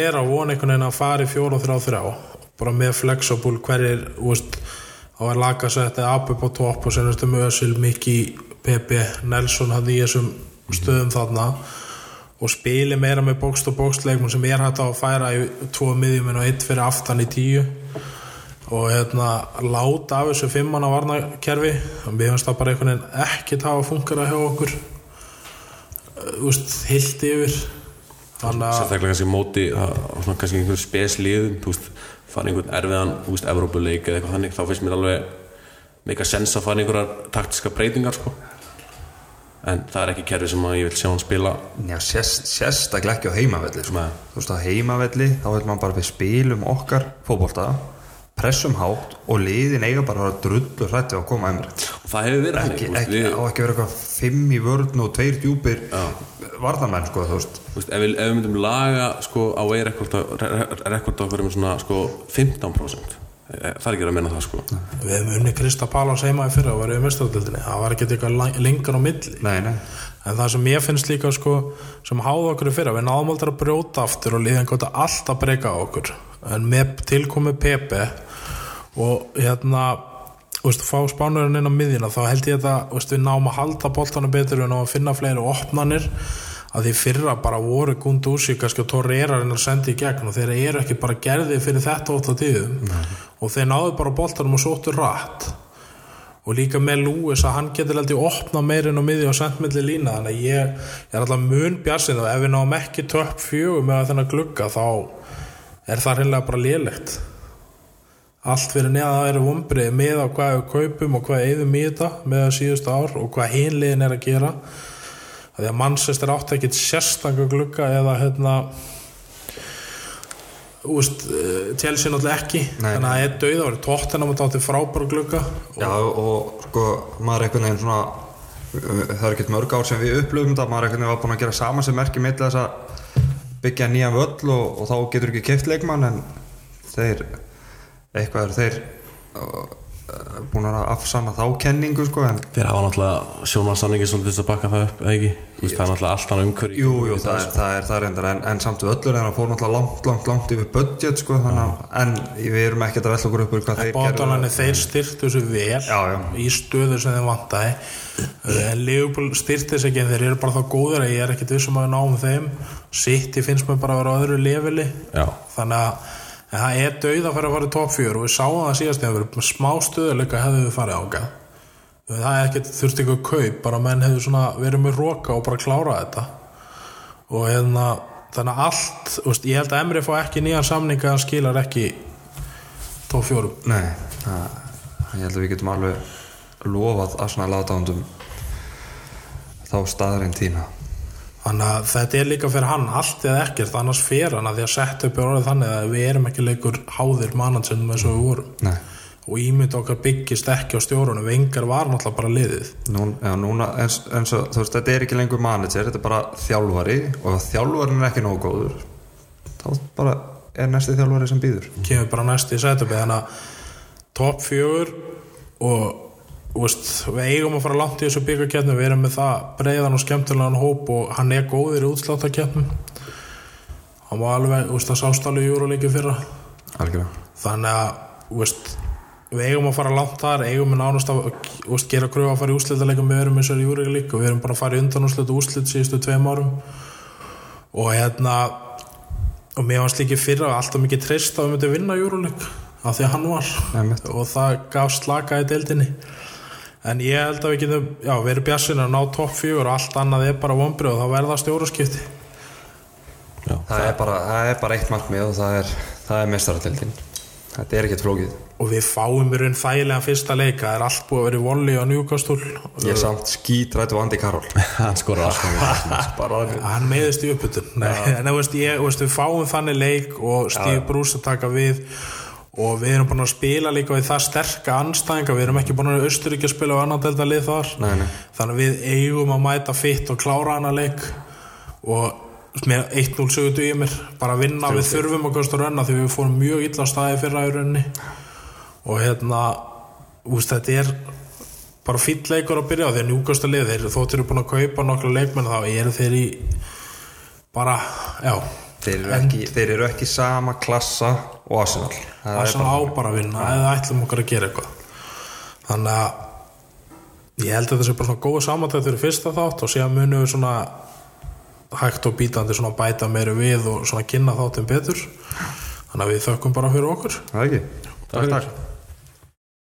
er að vona einhvern veginn að fara í fjóra og þrjá þrjá bara með flexible hverjir úst, á að laga setja upp upp á topp og senast um Ösil, Miki Pepe, Nelson hann í þessum stöðum þarna. Og spili meira með bókst og bókstleikmun sem er hægt á að færa í tvo miðjuminn og eitt fyrir aftan í tíu. Og hérna láta af þessu fimmanna varnakerfi og mér finnst það bara einhvern veginn ekki það að fungera hjá okkur. Úst, hilt yfir sérstaklega kannski móti kannski einhver spesliðum þú veist, fara einhvern erfiðan þú veist, Evrópuleik eða eitthvað þannig þá finnst mér alveg meika sens að fara einhverjar taktiska breytingar sko. En það er ekki kerfi sem ég vil sjá hann spila. Já, sérst, sérstaklega ekki á heimavelli sko. Þú veist á heimavelli þá vil maður bara við spilum okkar fótbolta pressum hátt og liðin eiga bara að drullu hrætti að koma emri og það hefur verið ekki, þú ekki, veist, á ekki vera eitthvað fimm í vörn og tveir djúpir varðamenn sko, þú veist. Þú veist, ef við, ef við myndum laga sko, á vegi rekord á okkur um svona sko, 15% Eh, það er ekki að menna það sko. við hefum unni Krista Pálas heima í fyrra og verið í mestardildinni, það var ekki eitthvað lengur á milli. Nei, nei, en það sem ég finnst líka sko sem háða okkur í fyrra, við náðum aldrei að brjóta aftur og liðan gott að alltaf breyka okkur. En með tilkomi Pepe og hérna Veist, fá spánurinn inn á miðjuna þá held ég að veist, við náum að halda boltanum betur að finna fleiri opnanir að því fyrra bara voru Gundúsi kannski og Torreirarinn að senda í gegn og þeir eru ekki bara gerði fyrir þetta ótt á tíðum. Og þeir náðu bara boltanum og sóttu rætt og líka með Lewis að hann getur aldrei opna meirinn á miði og sendt milli lína. Þannig að ég, ég er alltaf mun bjarsinn og ef við náum ekki töpp fjögum með þennan glugga þá er það reynilega bara lélegt. Allt fyrir neða það eru vombrið með á hvað við kaupum og hvað eigðum í þetta með síðustu ár og hvað hinliðin er að gera. Því að mannsestir átti ekkit sérstanga glugga eða hérna úst, Chelsea náttúrulega ekki. Nei, þannig að það er dauð ári tóttina múti átti frábæra glugga. Já, og sko, maður einhvern veginn svona það er ekkert mörg ár sem við upplöfum þetta. Maður einhvern veginn var búin að gera saman sem merki mitt þess að byggja nýjan völl og, og þá getur ekki keift leikmann en þeir eitthvað eru þeir uh, búin að afsanna þá kenningu sko en Þeir hafa náttúrulega sjónvarsanningi svolítið til að bakka það upp, eða ekki? Veist, það er náttúrulega allt annað umhverju Jú, jú, það er það, er, það reyndar en, en samt við öllur en það fór náttúrulega langt, langt, langt yfir budget sko, þannig að en við erum ekkert að velja okkur upp hvað þeir bátanarnir þeir styrtu þessu vel Já, já. í stöðu sem þeim vantaði. En Leopold styrti þessu ekki en þeir eru bara þá góður að ég er ekkit vissum að við náum þeim. City en það er dauð að fara að fara í top 4 og við sáum það síðast erum smá stöðuleika hefðu við farið ángað það er ekkert þurfti ykkur kaup bara menn hefðu svona verið með roka og bara klára þetta. Og hérna þannig að allt, úst, ég held að Emri fá ekki nýjan samninga að hann skilar ekki top 4 Nei, það, ég held að við getum alveg lofað að svona látándum þá staðarinn tína þannig að þetta er líka fyrir hann allt eða ekkert, annars fer hann að því að setja upp í orðið þannig að við erum ekki leikur háðir mannansinnum eins og við vorum. Nei, og ímynd okkar byggist ekki á stjórunum vengar var náttúrulega bara liðið. Nún, já, núna eins, eins og þú veist, þetta er ekki lengur manager, þetta er bara þjálfari. Og ef þjálfarin er ekki nógu góður þá bara er næsti þjálfari sem býður. Kemur bara næst í setupi þannig að top fjögur og veist, við eigum að fara langt í þessu byggarkeppnum við erum með það breiðan og skemmtilegan hóp og hann er góður í útsláttarkeppnum. Hann var alveg, það sást alveg í júruleiki fyrra. Algjörða þannig að veist, við eigum að fara langt þar eigum við nánast að veist, gera kröfu að fara í úrslitaleikum við erum eins og í júruleik og við erum bara að fara í undan úrslit úrslit síðustu tveim árum. Og hérna og mér varst líki fyrra alltaf mikið treyst að við myndum vinna júruleik af því að hann var. Einmitt. og það gaf slaka í deildinni en ég held að við getum já, verið bjassin að ná topp fjögur og allt annað er bara vombrið og þá verða stjóraskipti já. Það, er bara, það er bara eitt markmið og það er, það er mestaratildin þetta er ekkert flókið. Og við fáum í raun þægilega fyrsta leika það er allt búið að vera í volli á njúkastúl ég er samt skítrættu Andi Karol Hann alltaf bara hann meðist í uppbytun. En þú veist, ég, þú veist, við fáum þannig leik og Steve Bruce að taka við og við erum búin að spila líka við það sterka anstæðinga, við erum ekki búin að Östuríkja spila á annan delta lið þar. Nei, nei. þannig að við eigum að mæta fitt og klára hana leik. Og með 1-0 sögutu í mér. Bara að vinna, við þurfum að kosta rönna því við fórum mjög illa staði fyrra í rönni og hérna úst, þetta er bara fýll leikur að byrja á því að njúkasta lið. Þeir þóttir eru búin að kaupa nokkla leikmenn þá eru þeir í bara, já þeir eru, ekki, þeir eru ekki sama klassa og Arsenal. Það það svona á bara að vinna eða ætlum okkar að gera eitthvað. Þannig að ég held að þetta sé bara svona góða samantætt fyrir fyrsta þátt og síðan munum við svona hægt og bítandi svona bæta meiri við og svona kynna þáttum betur. Þannig að við þökkum bara fyrir okkur. Það er ekki. Takk, takk